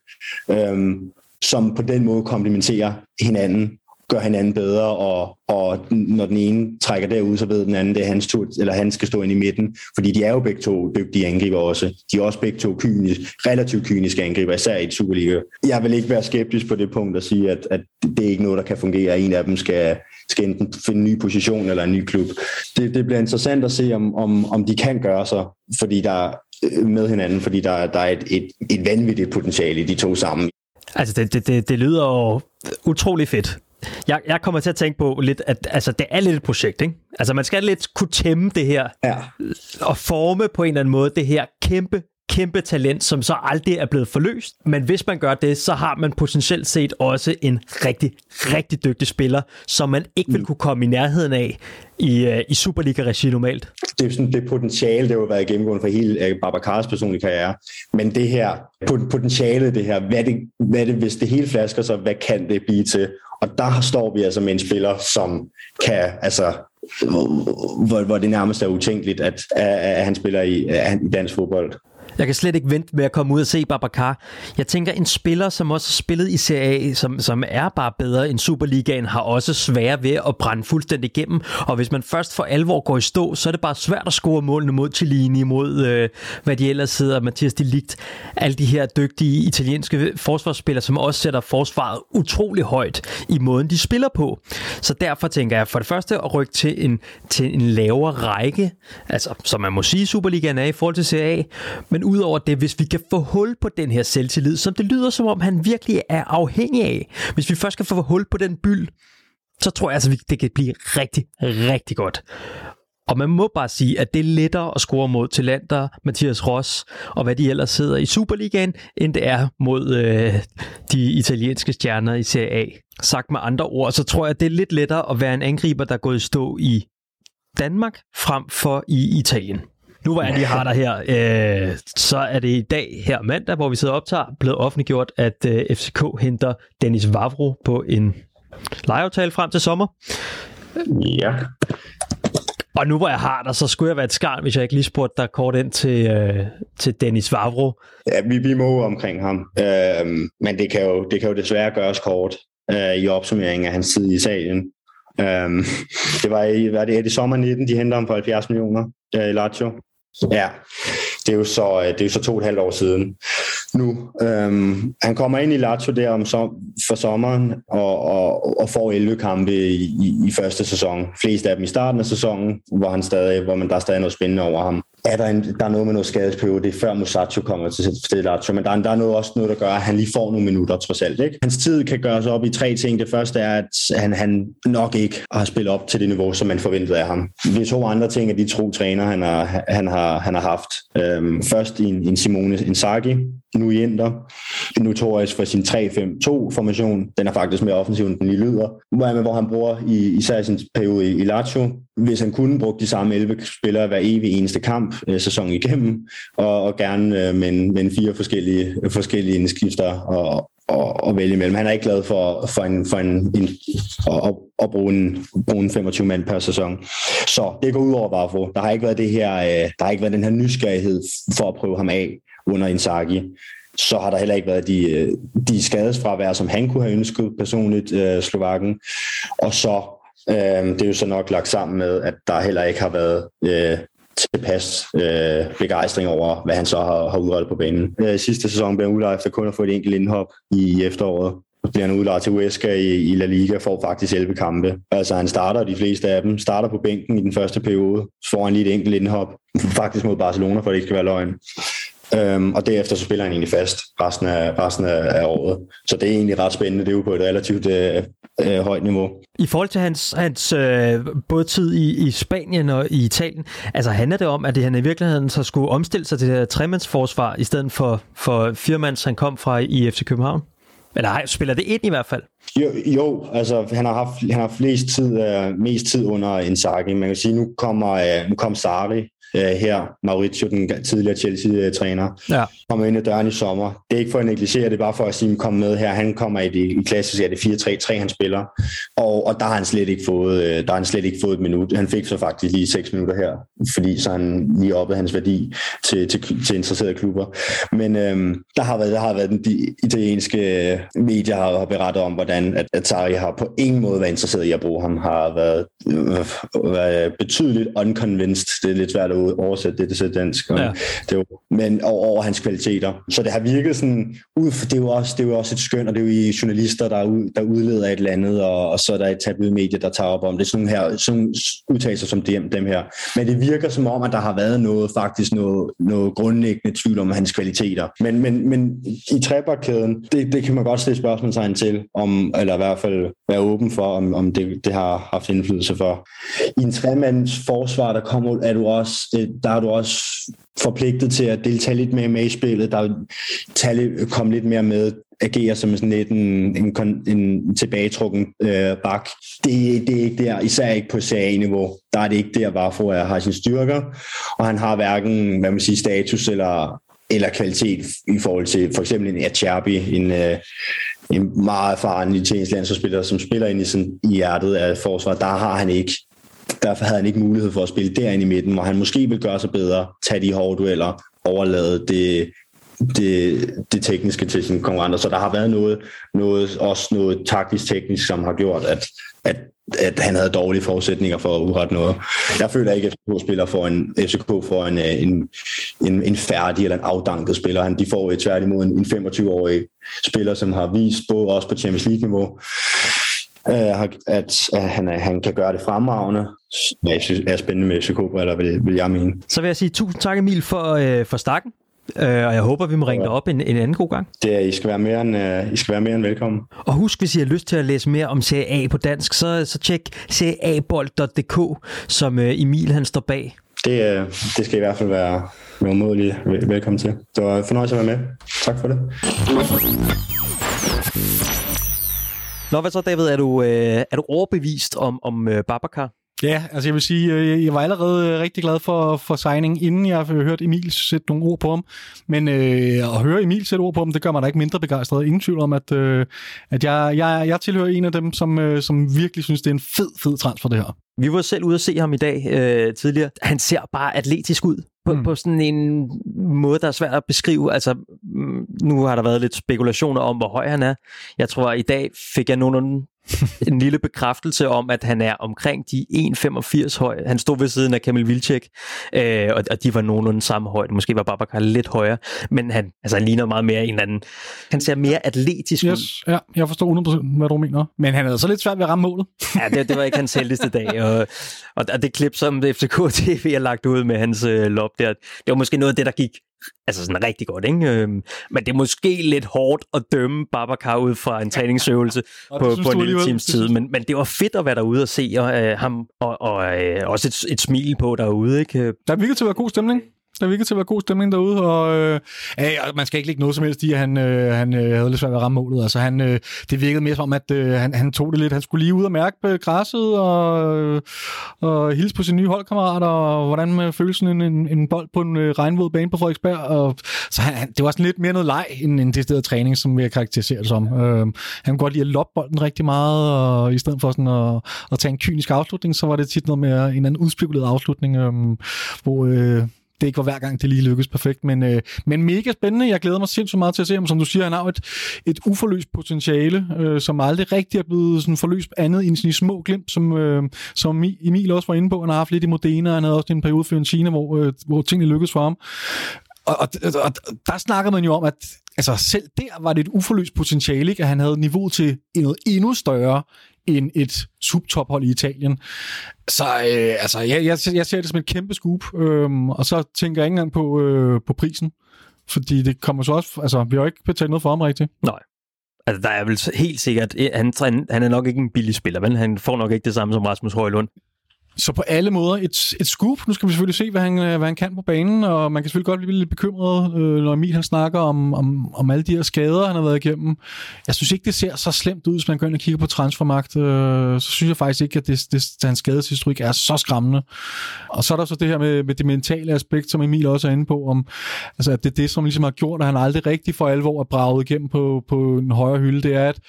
øhm, som på den måde komplementerer hinanden gør hinanden bedre, og, og når den ene trækker derud, så ved den anden, det er hans tur, eller han skal stå ind i midten, fordi de er jo begge to dygtige angriber også. De er også begge to kynisk, relativt kyniske angriber, især i et Superliga. Jeg vil ikke være skeptisk på det punkt og sige, at, at det er ikke noget, der kan fungere. En af dem skal, skal enten finde en ny position eller en ny klub. Det, det bliver interessant at se, om, om, om de kan gøre sig, fordi der med hinanden, fordi der, der er et, et, et vanvittigt potentiale i de to sammen. Altså, det, det, det, det lyder jo utrolig fedt. Jeg, jeg kommer til at tænke på lidt, at altså, det er lidt et projekt, ikke? Altså, man skal lidt kunne tæmme det her, Ja. og forme på en eller anden måde det her kæmpe, kæmpe talent, som så aldrig er blevet forløst. Men hvis man gør det, så har man potentielt set også en rigtig, rigtig dygtig spiller, som man ikke vil kunne komme i nærheden af i, uh, i Superliga-regi normalt. det er sådan det potentiale, det har jo været gennemgående for hele øh, Babacars personlige karriere. Men det her, pot- potentiale, det her, hvad det, hvad det, hvis det hele flasker sig, hvad kan det blive til? Og der står vi altså med en spiller, som kan, altså, hvor, hvor det nærmest er utænkeligt, at, at, at han spiller i, at han, i dansk fodbold. Jeg kan slet ikke vente med at komme ud og se Babacar. Jeg tænker, en spiller, som også har spillet i Serie A, som, som er bare bedre end Superligaen, har også svære ved at brænde fuldstændig igennem. Og hvis man først for alvor går i stå, så er det bare svært at score målene mod Cellini, mod øh, hvad de ellers hedder, Mathias de Ligt. Alle de her dygtige italienske forsvarsspillere, som også sætter forsvaret utrolig højt i måden, de spiller på. Så derfor tænker jeg for det første at rykke til en, til en lavere række, altså som man må sige, Superligaen er i forhold til Serie A, men udover det, hvis vi kan få hul på den her selvtillid, som det lyder som om, han virkelig er afhængig af. Hvis vi først kan få hul på den byld, så tror jeg altså, vi- det kan blive rigtig, rigtig godt. Og man må bare sige, at det er lettere at score mod Talander, Mathias Ross og hvad de ellers sidder i Superligaen, end det er mod øh, de italienske stjerner i Serie A. Sagt med andre ord, så tror jeg, at det er lidt lettere at være en angriber, der er gået i stå i Danmark frem for i Italien. Nu hvor jeg lige har dig her, øh, så er det i dag her mandag, hvor vi sidder og optager, blevet offentliggjort, at øh, FCK henter Dennis Vavro på en lejeaftale frem til sommer. Ja. Og nu hvor jeg har dig, så skulle jeg være et skarn, hvis jeg ikke lige spurgte dig kort ind til, øh, til Dennis Vavro. Ja, vi, vi må omkring ham. Øhm, men det kan, jo, det kan jo desværre gøres kort øh, i opsummeringen af hans tid i Italien. Øhm, det var i, var det, er det sommer 19, de henter ham for 70 millioner øh, i Lazio. Ja, det er jo så, øh, det er jo så to og et halvt år siden nu. Øhm, han kommer ind i Lazio der om som, for sommeren og, og, og får 11 kampe i, i, i første sæson. Flest af dem i starten af sæsonen, hvor, han stadig, hvor man, der er stadig noget spændende over ham. Er der, en, der er noget med noget skadesperiode, det er før Musacho kommer til, stedet Lazio, men der, er- der er noget, også noget, der gør, at han lige får nogle minutter trods alt. Ikke? Hans tid kan gøres op i tre ting. Det første er, at han, han nok ikke har spillet op til det niveau, som man forventede af ham. Vi to andre ting er de to træner, han har, han har, han har haft. Øhm, først en, en Simone Inzaghi, nu i Inter, notorisk for sin 3-5-2-formation. Den er faktisk mere offensiv, end den lige lyder. Hvor, hvor han bruger i, især i sin periode i, i Lazio, hvis han kunne bruge de samme 11 spillere hver evig eneste kamp øh, sæson igennem, og, og gerne øh, med, en, med en fire forskellige, forskellige indskifter og, og, og vælge imellem. Han er ikke glad for, for, en, for en, en, at, at bruge, en, bruge en 25 mand per sæson. Så det går ud over Vafro. Der har ikke været det her, øh, der har ikke været den her nysgerrighed for at prøve ham af under Inzaghi så har der heller ikke været de, øh, de skadesfravær, som han kunne have ønsket personligt, øh, Slovakken. Og så, øh, det er jo så nok lagt sammen med, at der heller ikke har været øh, tilpas øh, begejstring over, hvad han så har, har udrettet på banen. Øh, sidste sæson blev han udlejet efter kun at få et enkelt indhop i efteråret, bliver han udlejet til Huesca i, i La Liga, får faktisk 11 kampe. Altså han starter de fleste af dem, starter på bænken i den første periode, så får han lige et enkelt indhop, faktisk mod Barcelona, for det ikke skal være løgn. Øhm, og derefter så spiller han egentlig fast resten af, resten af, af året. Så det er egentlig ret spændende. Det er jo på et relativt øh, øh, højt niveau. I forhold til hans, hans øh, både tid i, i Spanien og i Italien, altså handler det om, at det, han i virkeligheden så skulle omstille sig til det her tremandsforsvar, i stedet for, for firemands, han kom fra i FC København? Eller ej, spiller det ind i hvert fald? Jo, jo altså han har haft han har flest tid, uh, mest tid under Inzaghi. Man kan sige, nu kommer uh, nu kom Sarri uh, her, Mauricio, den tidligere Chelsea-træner, Ja. kommer ind ad døren i sommer. Det er ikke for at negligere, det er bare for at sige, at kom med her. Han kommer i det i klassisk, er det 4-3-3, han spiller. Og, og der har han slet ikke fået, øh, der har han slet ikke fået et minut. Han fik så faktisk lige 6 minutter her, fordi så han lige oppede hans værdi til, til, til interesserede klubber. Men øhm, der har været, der har været den, de italienske øh, medier har, har berettet om, hvordan at, at Sarri har på ingen måde været interesseret i at bruge ham, har været, øh, været betydeligt unconvinced. Det er lidt svært at oversætte det til dansk. Ja. Det jo, men over, over hans kvaliteter. Så det har virket sådan, ud for, det, er jo også, det er jo også et skøn, og det er jo i journalister, der, ud, der udleder et eller andet, og, og så er der et tabloidmedie, der tager op om det. Sådan nogle her, sådan udtalelser som dem, dem her. Men det virker som om, at der har været noget, faktisk noget, noget grundlæggende tvivl om hans kvaliteter. Men, men, men i trebakkæden, det, det kan man godt stille spørgsmålstegn til, om, eller i hvert fald være åben for, om, om det, det har haft indflydelse for. I en tremands forsvar, der kommer, er du også, det, der er du også forpligtet til at deltage lidt mere med i spillet, der tale, komme lidt mere med, agere som sådan lidt en, en, en tilbagetrukken øh, bak. Det, det er ikke der, især ikke på CA-niveau. Der er det ikke der, Vafro er, har sine styrker, og han har hverken, hvad man siger, status eller, eller kvalitet i forhold til for eksempel en Acerbi, en, øh, en meget erfaren italiensk landsholdsspiller, som spiller ind i, sådan, i hjertet af forsvaret. Der har han ikke derfor havde han ikke mulighed for at spille derinde i midten, hvor han måske vil gøre sig bedre, tage de hårde dueller, overlade det, det, det tekniske til sine konkurrenter. Så der har været noget, noget også noget taktisk-teknisk, som har gjort, at, at, at han havde dårlige forudsætninger for at udrette noget. Jeg føler ikke, at FCK-spiller får en, FCK for en, øh, en, en, en færdig eller en afdanket spiller. Han, de får tværtimod en, en 25-årig spiller, som har vist både også på Champions League-niveau, øh, at, at han, han kan gøre det fremragende. Ja, jeg synes, er spændende med eller vil, vil jeg mene. Så vil jeg sige tusind tak, Emil, for, øh, for snakken. Øh, og jeg håber, vi må ringe dig op en, en anden god gang. Det er, I skal være mere end, uh, I skal være mere end velkommen. Og husk, hvis I har lyst til at læse mere om Serie A på dansk, så, så tjek serieabold.dk, som øh, Emil han står bag. Det, uh, det skal I hvert fald være være umådeligt vel- velkommen til. Det var fornøjelse at være med. Tak for det. Nå, hvad så, David? Er du, øh, er du overbevist om, om øh, Babacar? Ja, altså jeg vil sige, øh, jeg var allerede øh, rigtig glad for, for signing, inden jeg hørte Emil sætte nogle ord på ham. Men øh, at høre Emil sætte ord på ham, det gør mig da ikke mindre begejstret. Ingen tvivl om, at, øh, at jeg, jeg, jeg tilhører en af dem, som, øh, som virkelig synes, det er en fed, fed transfer, det her. Vi var selv ude at se ham i dag øh, tidligere. Han ser bare atletisk ud på, mm. på sådan en måde, der er svært at beskrive. Altså, mm, nu har der været lidt spekulationer om, hvor høj han er. Jeg tror, at i dag fik jeg nogenlunde en lille bekræftelse om, at han er omkring de 1,85 høj. Han stod ved siden af Kamil Vilcek, øh, og, og de var nogenlunde samme højde. Måske var Babacar lidt højere, men han, altså, han ligner meget mere en eller anden. Han ser mere atletisk ud. Yes, ja, jeg forstår 100% hvad du mener. Men han havde så lidt svært ved at ramme målet. Ja, det, det var ikke hans heldigste dag. Og, og det klip, som FCK TV har lagt ud med hans øh, lop der, det var måske noget af det, der gik altså sådan rigtig godt, ikke? Øhm, men det er måske lidt hårdt at dømme Babacar ud fra en træningsøvelse på, på en lille times tid. Men, men det var fedt at være derude og se og, øh, ham, og, og øh, også et, et smil på derude, ikke? Der virkede til at være god stemning. Der virkede til at være god stemning derude, og øh, ja, man skal ikke lægge noget som helst i, at han, øh, han øh, havde lidt svært ved at ramme målet. Altså, han, øh, det virkede mere som om, at øh, han, han tog det lidt. Han skulle lige ud og mærke på græsset, og, øh, og hilse på sine nye holdkammerater, og hvordan øh, man føler sådan en, en, en bold på en øh, regnvåd bane på Frederiksberg. Og, så han, han, det var sådan lidt mere noget leg, end en decideret træning, som jeg karakteriserer det som. Øh, han kunne godt lide at loppe bolden rigtig meget, og i stedet for sådan at, at tage en kynisk afslutning, så var det tit noget mere en anden udspekuleret afslutning, øh, hvor... Øh, det ikke var hver gang, det lige lykkes perfekt, men, øh, men mega spændende. Jeg glæder mig sindssygt meget til at se ham. Som du siger, han har jo et, et uforløst potentiale, øh, som aldrig rigtig er blevet sådan forløst andet end sine små glimt, som, øh, som Emil også var inde på. Han har haft lidt i Modena, han havde også en periode for Fiorentina, hvor, øh, hvor tingene lykkedes for ham. og, og, og der snakker man jo om, at altså, selv der var det et uforløst potentiale, ikke? at han havde niveau til noget endnu større end et subtophold i Italien. Så øh, altså, jeg, jeg, jeg ser det som et kæmpe scoop, øh, og så tænker jeg ikke engang på, øh, på prisen. Fordi det kommer så også... Altså, vi har jo ikke betalt noget for ham rigtigt. Nej. Altså, der er vel helt sikkert... Han, han er nok ikke en billig spiller, men han får nok ikke det samme som Rasmus Højlund. Så på alle måder et, et scoop. Nu skal vi selvfølgelig se, hvad han, øh, hvad han kan på banen, og man kan selvfølgelig godt blive lidt bekymret, øh, når Emil han snakker om, om, om alle de her skader, han har været igennem. Jeg synes ikke, det ser så slemt ud, hvis man går ind og kigger på transfermagt. Øh, så synes jeg faktisk ikke, at det, det, hans skadeshistorik er så skræmmende. Og så er der så det her med, med det mentale aspekt, som Emil også er inde på, om, altså, at det er det, som ligesom har gjort, at han aldrig rigtig for alvor er braget igennem på, på en højere hylde. Det er, at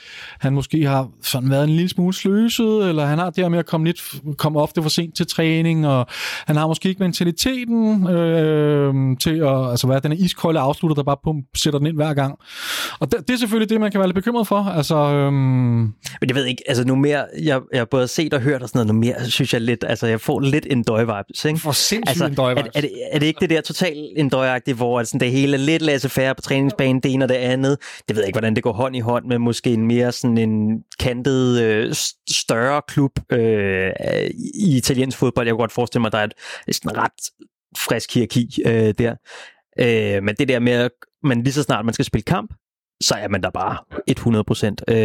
han måske har sådan været en lille smule sløset, eller han har det her med at komme, lidt, komme ofte for sent til træning, og han har måske ikke mentaliteten øh, til at altså, være den her iskolde afslutter, der bare pum, sætter den ind hver gang. Og det, det er selvfølgelig det, man kan være lidt bekymret for. Altså, øh... Men jeg ved ikke, altså nu mere, jeg, jeg har både set og hørt og sådan noget, nu mere synes jeg lidt, altså jeg får lidt en døjvibes, ikke? For sindssygt altså, en døjvibes. Er, er, det, er det ikke det der totalt en døjagtigt, hvor sådan, det hele er lidt lasse færre på træningsbanen, det ene og det andet. Det ved jeg ikke, hvordan det går hånd i hånd med måske en mere sådan en kantet, øh, større klub øh, i italiensk fodbold. Jeg kunne godt forestille mig, at der er et sådan ret frisk hierarki øh, der. Øh, men det der med, at man lige så snart man skal spille kamp, så er man der bare 100 procent. Øh,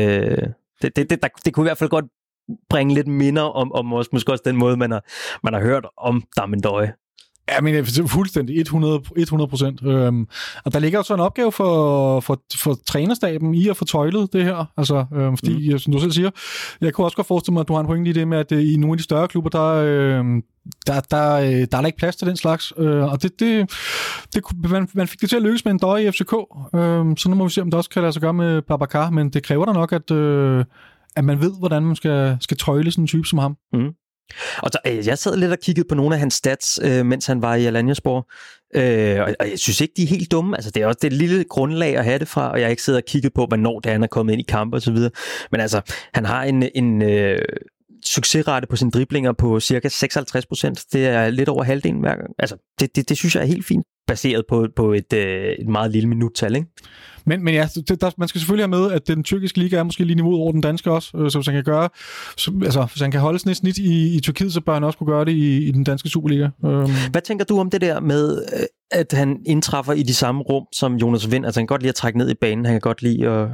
det, det, det, der, det kunne i hvert fald godt bringe lidt minder om, om også, måske også den måde, man har, man har hørt om Damendøje. Ja, men det er fuldstændig 100 procent. Øhm, og der ligger så en opgave for, for, for trænerstaben i at få tøjlet det her. Altså, øhm, fordi, mm. som du selv siger, jeg kunne også godt forestille mig, at du har en pointe i det med, at øh, i nogle af de større klubber, der, øh, der, der, øh, der er der ikke plads til den slags. Øh, og det, det, det, man, man fik det til at lykkes med en døje i FCK. Øh, så nu må vi se, om det også kan lade sig gøre med Babacar. Men det kræver da nok, at, øh, at man ved, hvordan man skal, skal tøjle sådan en type som ham. Mm. Og så, øh, jeg sad lidt og kiggede på nogle af hans stats, øh, mens han var i Alanyaspor, øh, og, og jeg synes ikke, de er helt dumme. Altså, det er også det lille grundlag at have det fra, og jeg har ikke siddet og kigget på, hvornår det er, han er kommet ind i kampe osv. Men altså, han har en, en øh, succesrate på sine driblinger på cirka 56 procent. Det er lidt over halvdelen hver gang. Altså, det, det, det synes jeg er helt fint, baseret på, på et, øh, et meget lille minuttal, ikke? Men, men ja, det, der, man skal selvfølgelig have med, at den tyrkiske liga er måske lige niveauet over den danske også, øh, så hvis han kan gøre, så, altså hvis han kan holde sådan et snit i, i Tyrkiet, så bør han også kunne gøre det i, i den danske Superliga. Um. Hvad tænker du om det der med, øh, at han indtræffer i de samme rum som Jonas Vind? Altså han kan godt lide at trække ned i banen, han kan godt lide at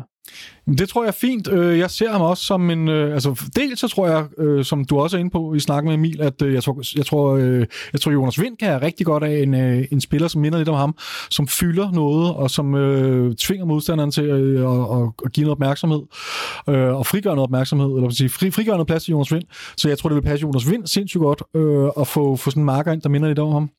det tror jeg er fint. Øh, jeg ser ham også som en... Øh, altså, dels så tror jeg, øh, som du også er inde på i snakken med Emil, at jeg tror, jeg tror, jeg tror Jonas Vind kan have rigtig godt af en, en spiller, som minder lidt om ham, som fylder noget, og som øh, tvinger modstanderen til at, at, at give noget opmærksomhed, øh, og frigøre noget opmærksomhed, eller sige, fri, frigøre noget plads til Jonas Vind. Så jeg tror, det vil passe Jonas Vind sindssygt godt øh, at få, få sådan en marker ind, der minder lidt om ham.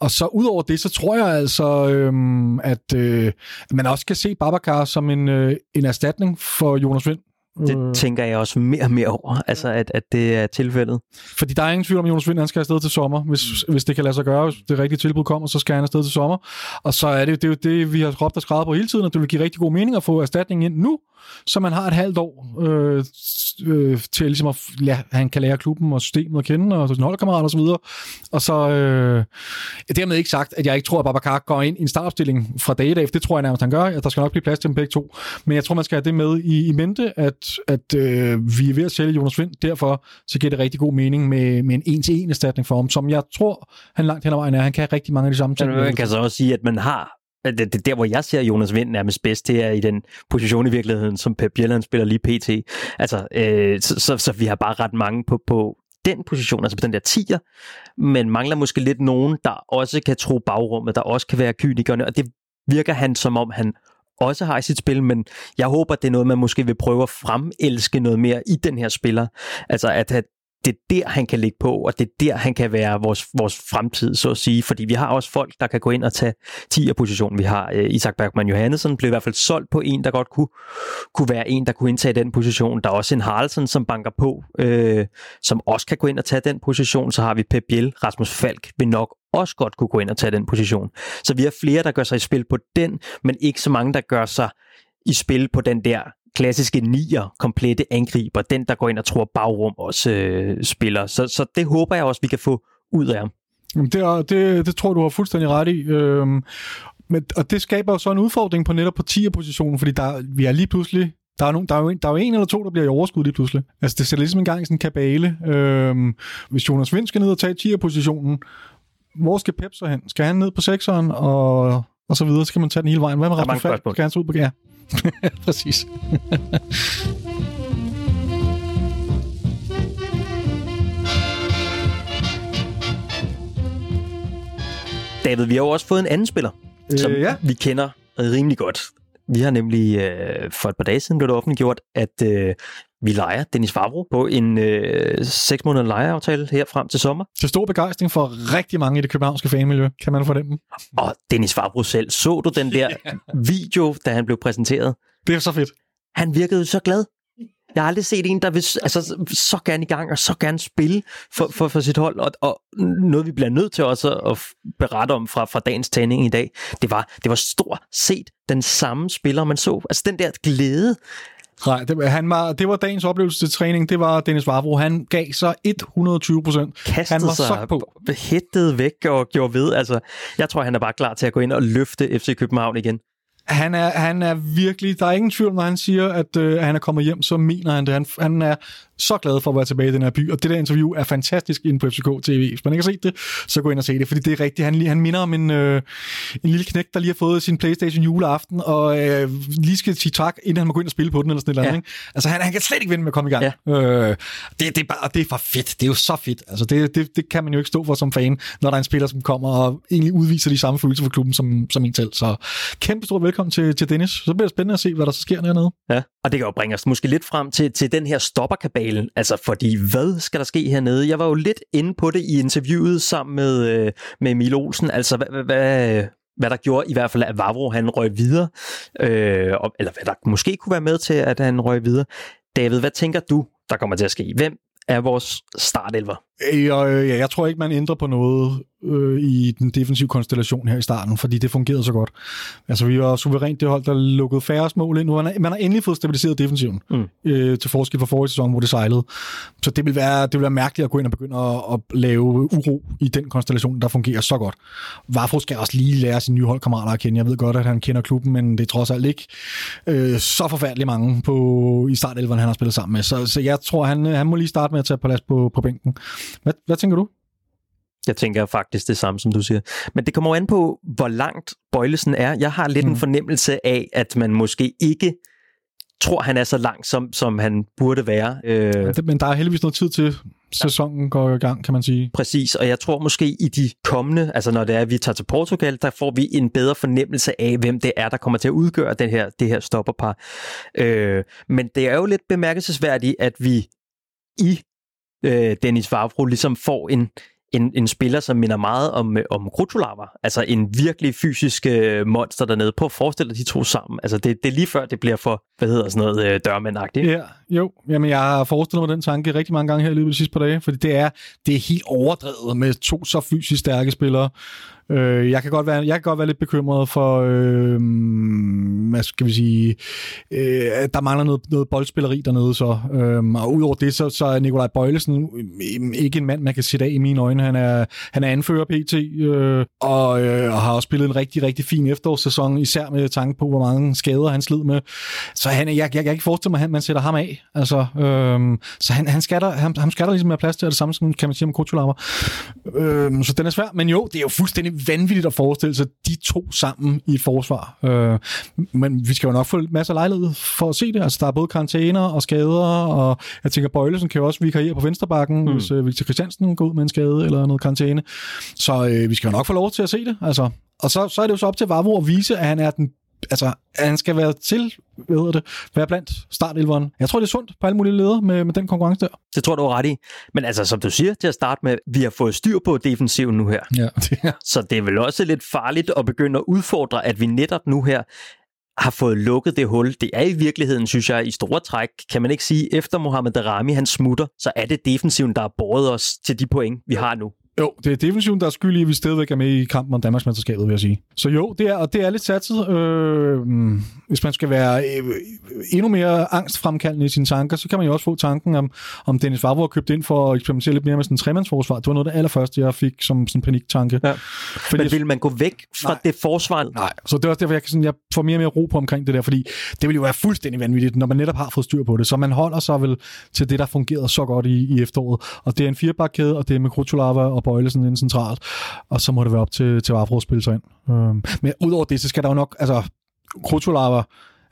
Og så ud over det, så tror jeg altså, øhm, at øh, man også kan se Babacar som en, øh, en erstatning for Jonas Vind. Det øh. tænker jeg også mere og mere over, altså at, at det er tilfældet. Fordi der er ingen tvivl om, at Jonas Vind han skal afsted til sommer, hvis, mm. hvis det kan lade sig gøre, hvis det rigtige tilbud kommer, så skal han afsted til sommer. Og så er det, det er jo det, vi har råbt og skrevet på hele tiden, at det vil give rigtig god mening at få erstatningen ind nu, så man har et halvt år øh, øh, til ligesom at ja, han kan lære klubben og systemet at kende, og sine holdkammerater osv. Og, og så øh, dermed ikke sagt, at jeg ikke tror, at Babacar går ind i en startopstilling fra dag af. Det tror jeg nærmest, han gør. At der skal nok blive plads til dem begge to. Men jeg tror, man skal have det med i, i mente, at, at øh, vi er ved at sælge Jonas Vind. Derfor så giver det rigtig god mening med, med en en-til-en erstatning for ham, som jeg tror, han langt hen ad vejen er. Han kan rigtig mange af de samme ting. man kan så også sige, at man har Øh, det, det, der, hvor jeg ser Jonas Vind nærmest bedst, det er i den position i virkeligheden, som Pep Bjelland spiller lige pt. Altså, øh, så, så, så vi har bare ret mange på, på den position, altså på den der tiger, men mangler måske lidt nogen, der også kan tro bagrummet, der også kan være kynikerne, og det virker han som om, han også har i sit spil, men jeg håber, det er noget, man måske vil prøve at fremelske noget mere i den her spiller. Altså, at, at det er der, han kan ligge på, og det er der, han kan være vores, vores fremtid, så at sige. Fordi vi har også folk, der kan gå ind og tage 10'er position. Vi har øh, Isak Bergman Johannesson, blev i hvert fald solgt på en, der godt kunne, kunne være en, der kunne indtage den position. Der er også en Haraldsen, som banker på, øh, som også kan gå ind og tage den position. Så har vi Pep Biel, Rasmus Falk vil nok også godt kunne gå ind og tage den position. Så vi har flere, der gør sig i spil på den, men ikke så mange, der gør sig i spil på den der klassiske nier, komplette angriber, den der går ind og tror bagrum også øh, spiller. Så, så det håber jeg også, vi kan få ud af ham. Det, er- det, det tror du har fuldstændig ret i. Øhm, men, og det skaber jo så en udfordring på netop på 10'er-positionen, fordi der, vi er lige pludselig... Der er, nogen, der, er jo en, der er jo en eller to, der bliver i overskud lige pludselig. Altså, det sætter ligesom en gang i sådan en kabale. Øhm, hvis Jonas Vind skal ned og tage 10'er-positionen, hvor skal Pep så hen? Skal han ned på 6'eren, og, og så videre? Skal man tage den hele vejen? Hvad med Rasmus Falk? Skal han så ud på... Ja, præcis. David, vi har jo også fået en anden spiller, Øh, som ja. vi kender rimelig godt. Vi har nemlig øh, for et par dage siden blev det offentliggjort, at øh, vi leger Dennis Favro på en øh, 6 måneder lejeaftale her frem til sommer. Til stor begejstring for rigtig mange i det københavnske fanmiljø, kan man fornemme. Og Dennis Favro selv, så du den der video, da han blev præsenteret? Det er så fedt. Han virkede så glad. Jeg har aldrig set en, der vil altså, så gerne i gang og så gerne spille for, for, for sit hold. Og, og noget, vi bliver nødt til også at berette om fra, fra dagens træning i dag, det var, det var stort set den samme spiller, man så. Altså den der glæde. Nej, det, han var, det var dagens oplevelse til træning. Det var Dennis Vavro. Han gav sig 120 procent. Han var sig, så på. hættede væk og gjorde ved. Altså, jeg tror, han er bare klar til at gå ind og løfte FC København igen. Han er, han er virkelig... Der er ingen tvivl, når han siger, at, øh, han er kommet hjem, så mener han det. Han, han er så glad for at være tilbage i den her by, og det der interview er fantastisk inde på FCK TV. Hvis man ikke har set det, så gå ind og se det, fordi det er rigtigt. Han, han minder om en, øh, en lille knæk, der lige har fået sin Playstation juleaften, og øh, lige skal sige tak, inden han må gå ind og spille på den, eller sådan et eller andet. Ja. Ikke? Altså, han, han kan slet ikke vente med at komme i gang. Ja. Øh, det, det, er bare, det er for fedt. Det er jo så fedt. Altså, det, det, det kan man jo ikke stå for som fan, når der er en spiller, som kommer og egentlig udviser de samme følelser for klubben som, som en selv. Så kæmpe stort velkommen til, til Dennis. Så bliver det spændende at se, hvad der så sker dernede. Ja. Og det kan jo bringe os måske lidt frem til, til den her stopperkabalen. Altså, fordi hvad skal der ske hernede? Jeg var jo lidt inde på det i interviewet sammen med, øh, med Emil Olsen. Altså, hvad, hvad, hvad, hvad der gjorde i hvert fald, at Vavro han røg videre. Øh, og- eller hvad der måske kunne være med til, at han røg videre. David, hvad tænker du, der kommer til at ske? Hvem er vores startelver? Øh, og, øh, ja, jeg tror ikke, man ændrer på noget øh, i den defensive konstellation her i starten, fordi det fungerede så godt. Altså, vi var suverænt det hold, der lukkede færre mål ind. Nu man, har, man har endelig fået stabiliseret defensiven, Mm. øh, til forskel fra forrige sæson, hvor det sejlede. Så det vil, være, det vil være mærkeligt at gå ind og begynde at, at lave uro i den konstellation, der fungerer så godt. Vafro skal også lige lære sine nye holdkammerater at kende. Jeg ved godt, at han kender klubben, men det er trods alt ikke øh, så forfærdeligt mange på, i startelveren, han har spillet sammen med. Så, så jeg tror, han, han må lige starte med at tage plads på, på bænken. Hvad, hvad tænker du? Jeg tænker faktisk det samme, som du siger. Men det kommer jo an på, hvor langt Bøjlesen er. Jeg har lidt mm. En fornemmelse af, at man måske ikke tror, han er så langt, som, som han burde være. Øh, men der er heldigvis noget tid til sæsonen går i gang, kan man sige. Præcis, og jeg tror måske i de kommende, altså når det er, at vi tager til Portugal, der får vi en bedre fornemmelse af, hvem det er, der kommer til at udgøre den her, det her stopperpar. Øh, men det er jo lidt bemærkelsesværdigt, at vi i øh, Dennis Vavro ligesom får en, en, en spiller, som minder meget om, øh, om Krutulava. Altså en virkelig fysisk øh, monster dernede. Prøv at forestille dig de to sammen. Altså det, det er lige før, det bliver for, hvad hedder sådan noget, øh, dørmændagtigt. Ja, jo. Jamen, jeg har forestillet mig den tanke rigtig mange gange her i løbet af de sidste par dage, fordi det er, det er helt overdrevet med to så fysisk stærke spillere. Øh, jeg, kan godt være, jeg kan godt være lidt bekymret for, øh, hvad skal vi sige, øh, at der mangler noget, noget boldspilleri dernede. Så. Øh, og udover det, så, så er Nikolaj Bøjlesen øh, ikke en mand, man kan sætte af i mine øjne. Han er, han er anfører PT, øh, og, øh, og har også spillet en rigtig, rigtig fin efterårssæson, især med tanke på, hvor mange skader han slid med. Så han, jeg, jeg, jeg kan ikke forestille mig, at han- man sætter ham af. Altså, øh, så han, han skal der, han, ham skal der ligesom være plads til, og det samme som kan man sige om Kutsulava. Øh, så den er svær, men jo, det er jo fuldstændig vanvittigt at forestille sig de to sammen i et forsvar. Øh, men vi skal jo nok få masser af lejlighed for at se det. Altså, der er både karantæner og skader, og jeg tænker, Bøjlesen kan jo også vikariere på vensterbakken, mm. hvis øh, Victor Christiansen går ud med en skade eller noget karantæne. Så øh, vi skal jo nok få lov til at se det. Altså, og så, så er det jo så op til Vavro at vise, at han er den altså, han skal være til, hedder det, være blandt startelveren. Jeg tror, det er sundt på alle mulige ledere med, med den konkurrence der. Det tror jeg, du har ret i. Men altså, som du siger til at starte med, vi har fået styr på defensiven nu her. Ja, det er. Så det er vel også lidt farligt at begynde at udfordre, at vi netop nu her har fået lukket det hul. Det er i virkeligheden, synes jeg, i store træk, kan man ikke sige, efter Mohamed Darami han smutter, så er det defensiven, der har båret os til de point, vi har nu. Jo, det er defensiven, der er skyld i, at vi stadigvæk er med i kampen om Danmarksmesterskabet, vil jeg sige. Så jo, det er, og det er lidt satset. Øh, hvis man skal være øh, endnu mere angstfremkaldende i sine tanker, så kan man jo også få tanken om, om Dennis Vavro har købt ind for at eksperimentere lidt mere med sådan en tremandsforsvar. Det var noget af det allerførste, jeg fik som sådan en paniktanke. Ja. Fordi Men jeg- vil man gå væk fra Nej. det forsvar? Nej, så det er også derfor, jeg, kan sådan, jeg får mere og mere ro på omkring det der, fordi det vil jo være fuldstændig vanvittigt, når man netop har fået styr på det. Så man holder sig vel til det, der fungerede så godt i, i efteråret. Og det er en firebakkæde, og det er med Krutulava og Bøjlesen ind centralt. Og så må det være op til, til Vafro at spille sig ind. Øhm, men udover det, så skal der jo nok... Altså, Krutulava,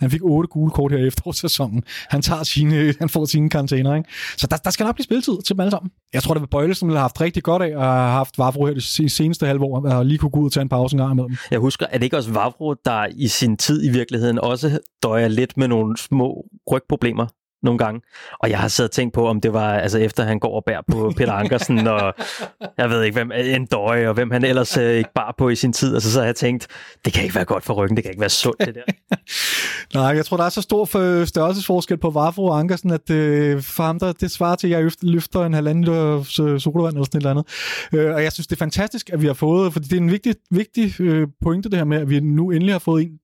han fik otte gule kort her i efterårssæsonen. Han, tager sine, han får sine karantæner, ikke? Så der, der skal nok blive spilletid til dem alle sammen. Jeg tror, det var Bøjle, som har haft rigtig godt af at have haft Vavro her det seneste halve år, og lige kunne gå ud og tage en pause en gang imellem. Jeg husker, at det ikke også Vavro, der i sin tid i virkeligheden også døjer lidt med nogle små rygproblemer nogle gange. Og jeg har siddet og tænkt på, om det var altså efter han går og bærer på Peter Ankersen, og jeg ved ikke, hvem en døje, og hvem han ellers øh, ikke bar på i sin tid. Altså, så har jeg tænkt, det kan ikke være godt for ryggen, det kan ikke være sundt, det der. Nej, jeg tror, der er så stor for størrelsesforskel på Vafro og Ankersen, at øh, for ham, der, det svarer til, at jeg løfter- løfter en halvanden liter øh, sodavand eller sådan et eller andet. Øh, og jeg synes, det er fantastisk, at vi har fået, fordi det er en vigtig, vigtig øh, pointe, det her med, at vi nu endelig har fået en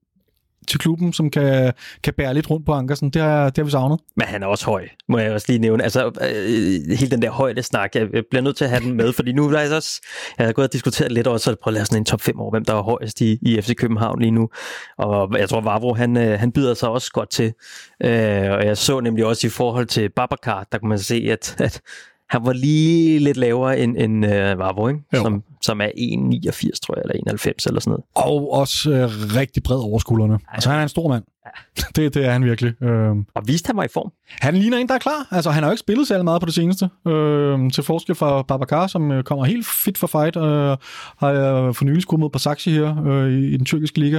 til klubben, som kan, kan bære lidt rundt på Ankersen. Det har, det har vi savnet. Men han er også høj, må jeg også lige nævne. Altså, øh, hele den der højde snak, jeg bliver nødt til at have den med, fordi nu er jeg også, jeg har gået og diskuteret lidt også, at prøve at lave sådan en top 5 over, hvem der er højest i, i FC København lige nu. Og jeg tror, Vavro, han, øh, han byder sig også godt til. Øh, og jeg så nemlig også i forhold til Babacar, der kunne man se, at, at han var lige lidt lavere end, end uh, Vavro, ikke? Jo. Som, som er 1,89, tror jeg, eller 91 eller sådan noget. Og også øh, rigtig bred over skuldrene. Altså, han er en stor mand. Det, det er han virkelig. Øh, Og viste han mig i form. Han ligner en, der er klar. Altså, han har jo ikke spillet særlig meget på det seneste. Øh, til forskel fra Babacar, som øh, kommer helt fit for fight. Øh, har jeg for nylig skudt mod Basaksehir her øh, i, i den tyrkiske liga.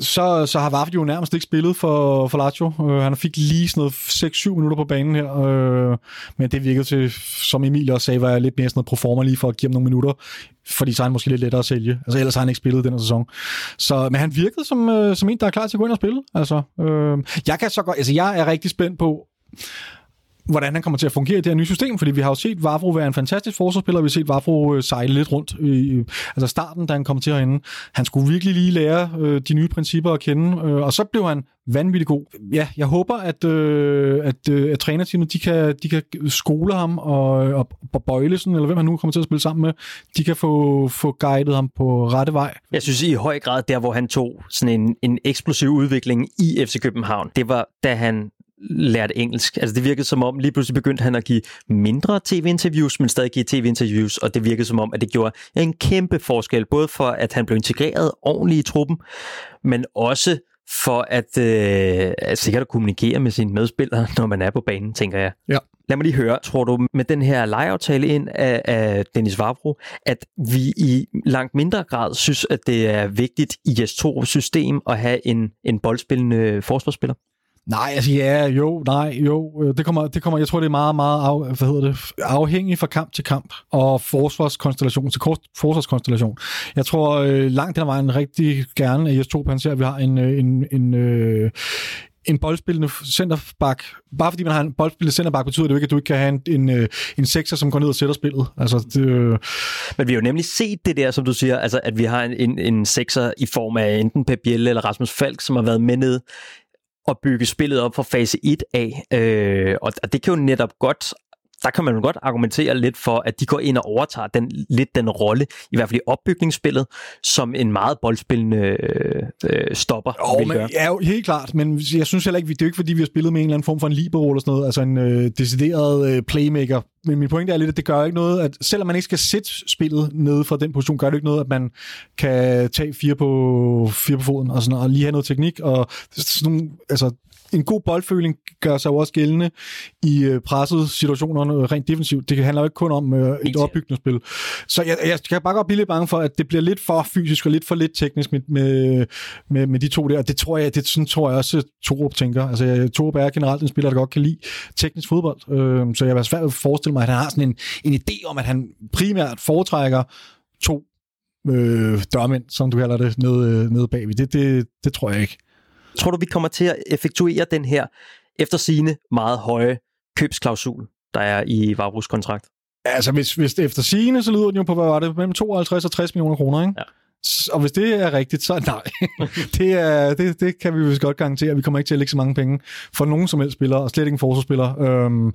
Så, så har Vafdi jo nærmest ikke spillet for, for Lazio. Øh, han fik lige sådan noget 6-7 minutter på banen her. Øh, men det virkede til, som Emil også sagde, var lidt mere sådan noget proforma lige for at give ham nogle minutter. Fordi så er han måske lidt lettere at sælge. Altså ellers har han ikke spillet den her sæson. Så, men han virkede som, øh, som en, der er klar til at gå ind og spille. Altså, øh, jeg kan så godt, altså jeg er rigtig spændt på, hvordan han kommer til at fungere i det her nye system, fordi vi har jo set Vavro være en fantastisk forsvarsspiller, vi har set Vavro øh, sejle lidt rundt i altså starten, da han kom til herinde. Han skulle virkelig lige lære øh, de nye principper at kende, øh, og så blev han vanvittigt god. Ja, jeg håber, at, øh, at, øh, at trænerteamet, de kan, de kan skole ham, og, og, og Bøjlesen, eller hvem han nu kommer til at spille sammen med, de kan få, få guidet ham på rette vej. Jeg synes i høj grad, der hvor han tog sådan en, en eksplosiv udvikling i FC København, det var da han lærte engelsk. Altså det virkede som om, lige pludselig begyndte han at give mindre tv-interviews, men stadig give tv-interviews, og det virkede som om, at det gjorde en kæmpe forskel, både for at han blev integreret ordentligt i truppen, men også for at, øh, at sikkert at kommunikere med sine medspillere, når man er på banen, tænker jeg. Ja. Lad mig lige høre, tror du med den her lejeaftale ind af, af Dennis Vavro, at vi i langt mindre grad synes, at det er vigtigt i Jes Torups system at have en, en boldspillende forsvarsspiller? Nej, altså ja, jo, nej, jo. Øh, det kommer, det kommer, jeg tror, det er meget, meget af, hvad hedder det, afhængigt fra kamp til kamp og forsvarskonstellation til forsvarskonstellation. Jeg tror øh, langt den vejen rigtig gerne, at Jes Torp, ser, at vi har en, øh, en, en, øh, en boldspillende centerback. Bare fordi man har en boldspillende centerback, betyder det jo ikke, at du ikke kan have en, en, øh, en sekser, som går ned og sætter spillet. Altså, det, Men vi har jo nemlig set det der, som du siger, altså at vi har en, en, en sekser i form af enten Pep Biel eller Rasmus Falk, som har været med ned og bygge spillet op fra fase 1 af. Øh, og og det kan jo netop godt der kan man jo godt argumentere lidt for, at de går ind og overtager den, lidt den rolle, i hvert fald i opbygningsspillet, som en meget boldspillende øh, stopper Jo, vil men, gøre. ja, helt klart, men jeg synes heller ikke, vi- det er jo ikke, fordi vi har spillet med en eller anden form for en libero eller sådan noget, altså en øh, decideret øh, playmaker. Men min pointe er lidt, at det gør ikke noget, at selvom man ikke skal sætte spillet nede fra den position, gør det ikke noget, at man kan tage fire på, fire på foden og, sådan, og lige have noget teknik. Og sådan nogle, altså, en god boldføling gør sig jo også gældende i øh, pressede situationer rent defensivt. Det handler jo ikke kun om øh, et opbyggende spil. Så jeg, jeg kan bare godt blive lidt bange for, at det bliver lidt for fysisk og lidt for lidt teknisk med, med, med, med de to der. Det tror jeg, det sådan tror jeg også, Torup tænker. Altså, Torup er generelt en spiller, der godt kan lide teknisk fodbold. Øh, så jeg vil svært at forestille mig, at han har sådan en, en idé om, at han primært foretrækker to øh, dørmænd, som du kalder det, nede, øh, nede bagved. Det, det, det tror jeg ikke. Tror du, vi kommer til at effektuere den her efter sine meget høje købsklausul, der er i Vavros kontrakt? Altså, hvis, hvis det efter sigende, så lyder den jo på, hvad var det, mellem 52 og 60 millioner kroner, ikke? Ja. Og hvis det er rigtigt, så nej. det, er, det, det kan vi vist godt garantere. Vi kommer ikke til at lægge så mange penge for nogen som helst spiller, og slet ikke en forsvarsspiller. Øhm,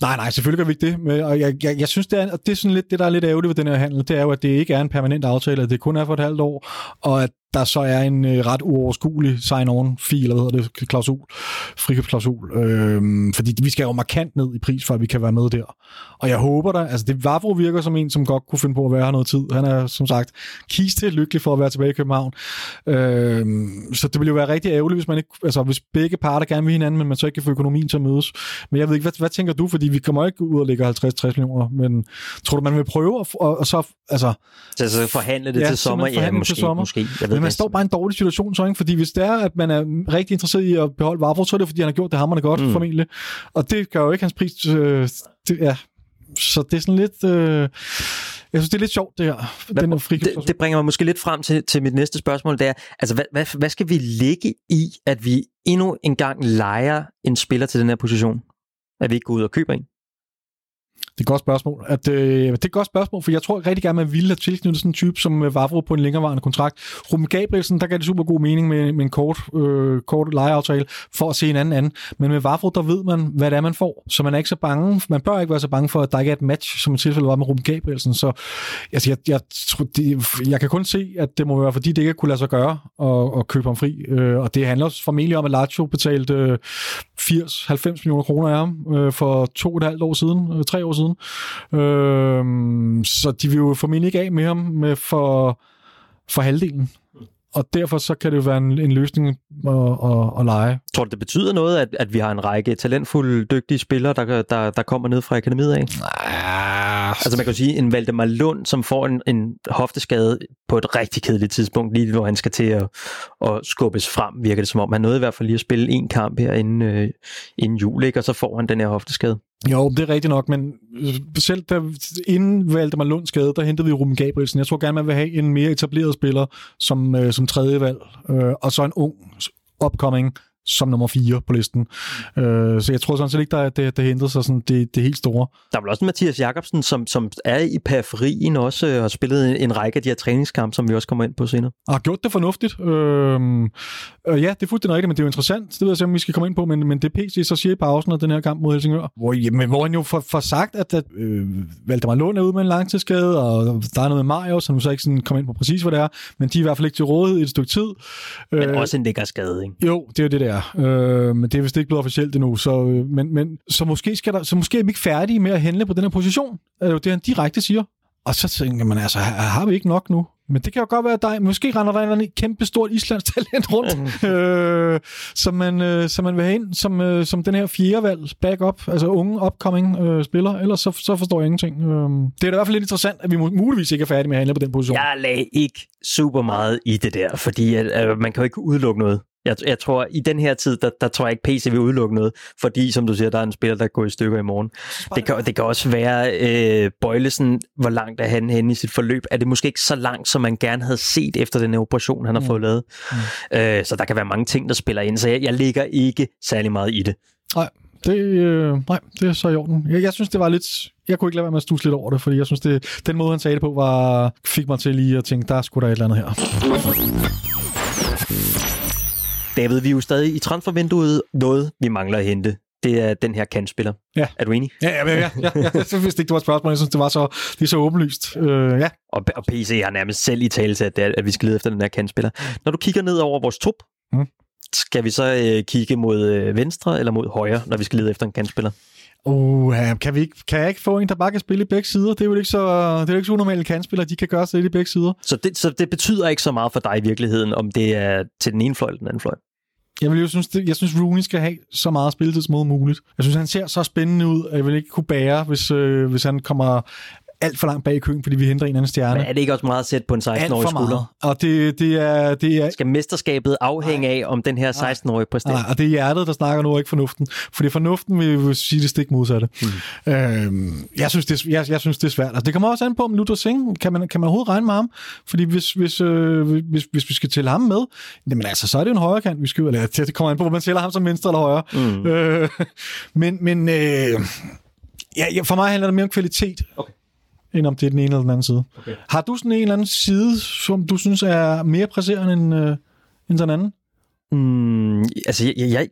nej, nej, selvfølgelig gør vi ikke det. Men, og jeg, jeg, jeg synes, det er, og det er sådan lidt det, der er lidt ærgerligt ved den her handel, det er jo, at det ikke er en permanent aftale, at det kun er for et halvt år, og at der så er en øh, ret uoverskuelig sign-on-fil, eller hvad hedder det, klausul, frikøbsklausul. Øhm, fordi vi skal jo markant ned i pris, for at vi kan være med der. Og jeg håber da, altså det Vavro virker som en, som godt kunne finde på at være her noget tid. Han er som sagt kiste lykkelig for at være tilbage i København. Øhm, så det ville jo være rigtig ærgerligt, hvis man ikke, altså hvis begge parter gerne vil hinanden, men man så ikke kan få økonomien til at mødes. Men jeg ved ikke, hvad, hvad tænker du? Fordi vi kommer ikke ud og lægger 50-60 millioner, men tror du, man vil prøve at, og, og så, altså, Så, så forhandle det Ja, til sommer? Ja, måske. til sommer. måske. Jeg ved men man står bare i en dårlig situation så, ikke? fordi hvis det er, at man er rigtig interesseret i at beholde Vavro, så er det, fordi han har gjort det hammerne godt, Mm. formentlig. Og det gør jo ikke hans pris, øh, det, ja. Så det er sådan lidt, øh, jeg synes, det er lidt sjovt, det her, den her frikøb. det, det bringer mig måske lidt frem til, til mit næste spørgsmål, det er, altså hvad, hvad, hvad skal vi lægge i, at vi endnu en gang leger en spiller til den her position? At vi ikke går ud og køber en? Det er et godt spørgsmål. At, øh, det er et godt spørgsmål, for jeg tror rigtig gerne, man ville have tilknyttet sådan en type som øh, Vavro på en længerevarende kontrakt. Ruben Gabrielsen, der gav det super god mening med, med en kort, øh, kort lejeaftale for at se en anden anden. Men med Vavro, der ved man, hvad det er, man får. Så man er ikke så bange, man bør ikke være så bange for, at der ikke er et match, som i tilfælde var med Ruben Gabrielsen. Så altså, jeg, jeg, tror, det, jeg kan kun se, at det må være, fordi det ikke kunne lade sig gøre at, at købe ham fri. Øh, og det handler formentlig om, at Lazio betalte øh, 80-90 millioner kroner af ham øh, for to og et halvt år siden, øh, tre år siden. Øh, så de vil jo formentlig ikke af med ham med for, for halvdelen. Og derfor så kan det jo være en, en løsning at, at, at lege. Tror du, det betyder noget, at, at vi har en række talentfulde, dygtige spillere, der, der, der kommer ned fra akademiet af? Altså man kan jo sige, en Valdemar Lund, som får en, en hofteskade på et rigtig kedeligt tidspunkt, lige hvor han skal til at, at skubbes frem, virker det som om. Han nåede i hvert fald lige at spille en kamp her inden, øh, inden jul, ikke? og så får han den her hofteskade. Jo, det er rigtigt nok, men øh, selv da, inden Valdemar Lund skade, der hentede vi Ruben Gabrielsen. Jeg tror gerne, man vil have en mere etableret spiller som, øh, som tredje valg, øh, og så en ung upcoming som nummer 4 på listen. Øh, så jeg tror sådan set ikke, der er det, det hentede sig sådan det, det helt store. Der er vel også en Mathias Jakobsen, som, som er i periferien også, og har spillet en, en række af de her træningskampe, som vi også kommer ind på senere. Og har gjort det fornuftigt. Øh, øh, ja, det er fuldstændig rigtigt, men det er jo interessant. Det ved jeg ikke, om vi skal komme ind på, men, men det PC så siger i pausen af den her kamp mod Helsingør. Hvor, jamen, hvor han jo får, får sagt, at, at øh, Valdemar Lund er ude med en langtidsskade, og der er noget med Marius, som så ikke sådan kommer ind på præcis, hvad det er, men de er i hvert fald ikke til rådighed i et stykke tid. Men øh, også en lækker skade, ikke? Jo, det er jo det, der. Øh, men det er vist ikke blevet officielt endnu. Så, øh, men, men, så, måske skal der, så måske er vi ikke færdige med at handle på den her position. Det er jo det, han direkte siger. Og så tænker man, altså, har har vi ikke nok nu? Men det kan jo godt være, der måske render der en kæmpe stort islandsk talent rundt, øh, som, man, øh, som man vil have ind som, øh, som den her fjerde valg, backup, altså unge, upcoming øh, spiller. Ellers så, så forstår jeg ingenting. Øh, det er da i hvert fald lidt interessant, at vi mu- muligvis ikke er færdige med at handle på den position. Jeg lagde ikke super meget i det der, fordi at, øh, man kan jo ikke udelukke noget. Jeg, jeg tror, i den her tid, der, der tror jeg ikke, PC vil udelukke noget, fordi, som du siger, der er en spiller, der går i stykker i morgen. Det kan, det kan også være, øh, Bøjlesen, hvor langt er han henne i sit forløb? Er det måske ikke så langt, som man gerne havde set efter den her operation, han har Mm. fået lavet? Mm. Øh, så der kan være mange ting, der spiller ind, så jeg, jeg ligger ikke særlig meget i det. Nej, det, øh, nej, det er så i orden. Jeg, jeg synes, det var lidt... Jeg kunne ikke lade være med at stusse lidt over det, fordi jeg synes, det, den måde, han sagde det på, var, fik mig til lige at tænke, der skulle der et eller andet her. David, vi er jo stadig i transfervinduet. Noget, vi mangler at hente, det er den her kandspiller. Ja. Er du enig? Ja, ja, ja, ja, ja. Jeg vidste ikke, det var et spørgsmål. Jeg synes, det var så, det er så åbenlyst. Øh, ja. Og, og PC har nærmest selv i tale til, at, at vi skal lede efter den her kandspiller. Når du kigger ned over vores trup, Mm. skal vi så øh, kigge mod øh, venstre eller mod højre, når vi skal lede efter en kandspiller? Uh, kan, vi ikke, kan jeg ikke få en, der bare kan spille i begge sider? Det er jo ikke så, det er jo ikke så unormale kandspillere, de kan gøre sig lidt i begge sider. Så det, så det betyder ikke så meget for dig i virkeligheden, om det er til den ene fløj eller den anden fløj. Jeg, vil jo synes, det, jeg synes, Rooney skal have så meget spilletid som muligt. Jeg synes, han ser så spændende ud, at jeg vil ikke kunne bære, hvis, øh, hvis han kommer alt for langt bag i køen, fordi vi henter en anden stjerne. Men er det ikke også meget sætte på en alt 16-årig for skulder? meget. Og det, det, er, det er Skal mesterskabet afhænge af, om den her 16-årige præsterer? Nej, og det er hjertet, der snakker nu, og ikke fornuften. Fordi fornuften vil, vil sige det stik modsatte. Mm. Øhm, jeg, synes, det, er- jeg, jeg synes, det er svært. Altså, det kommer også an på, om Luther Singh, kan man, kan man overhovedet regne med ham? Fordi hvis, hvis, øh, hvis, hvis vi skal tælle ham med, jamen altså, så er det en højre kant, vi skal eller det kommer an på, hvor man tæller ham som venstre eller højre. Mm. Øh, men men øh, Ja, ja, for mig handler det mere om kvalitet, okay. End om det er den ene eller den anden side. Okay. Har du sådan en eller anden side, som du synes er mere presserende end, øh, end den anden? Mm, altså, jeg, jeg,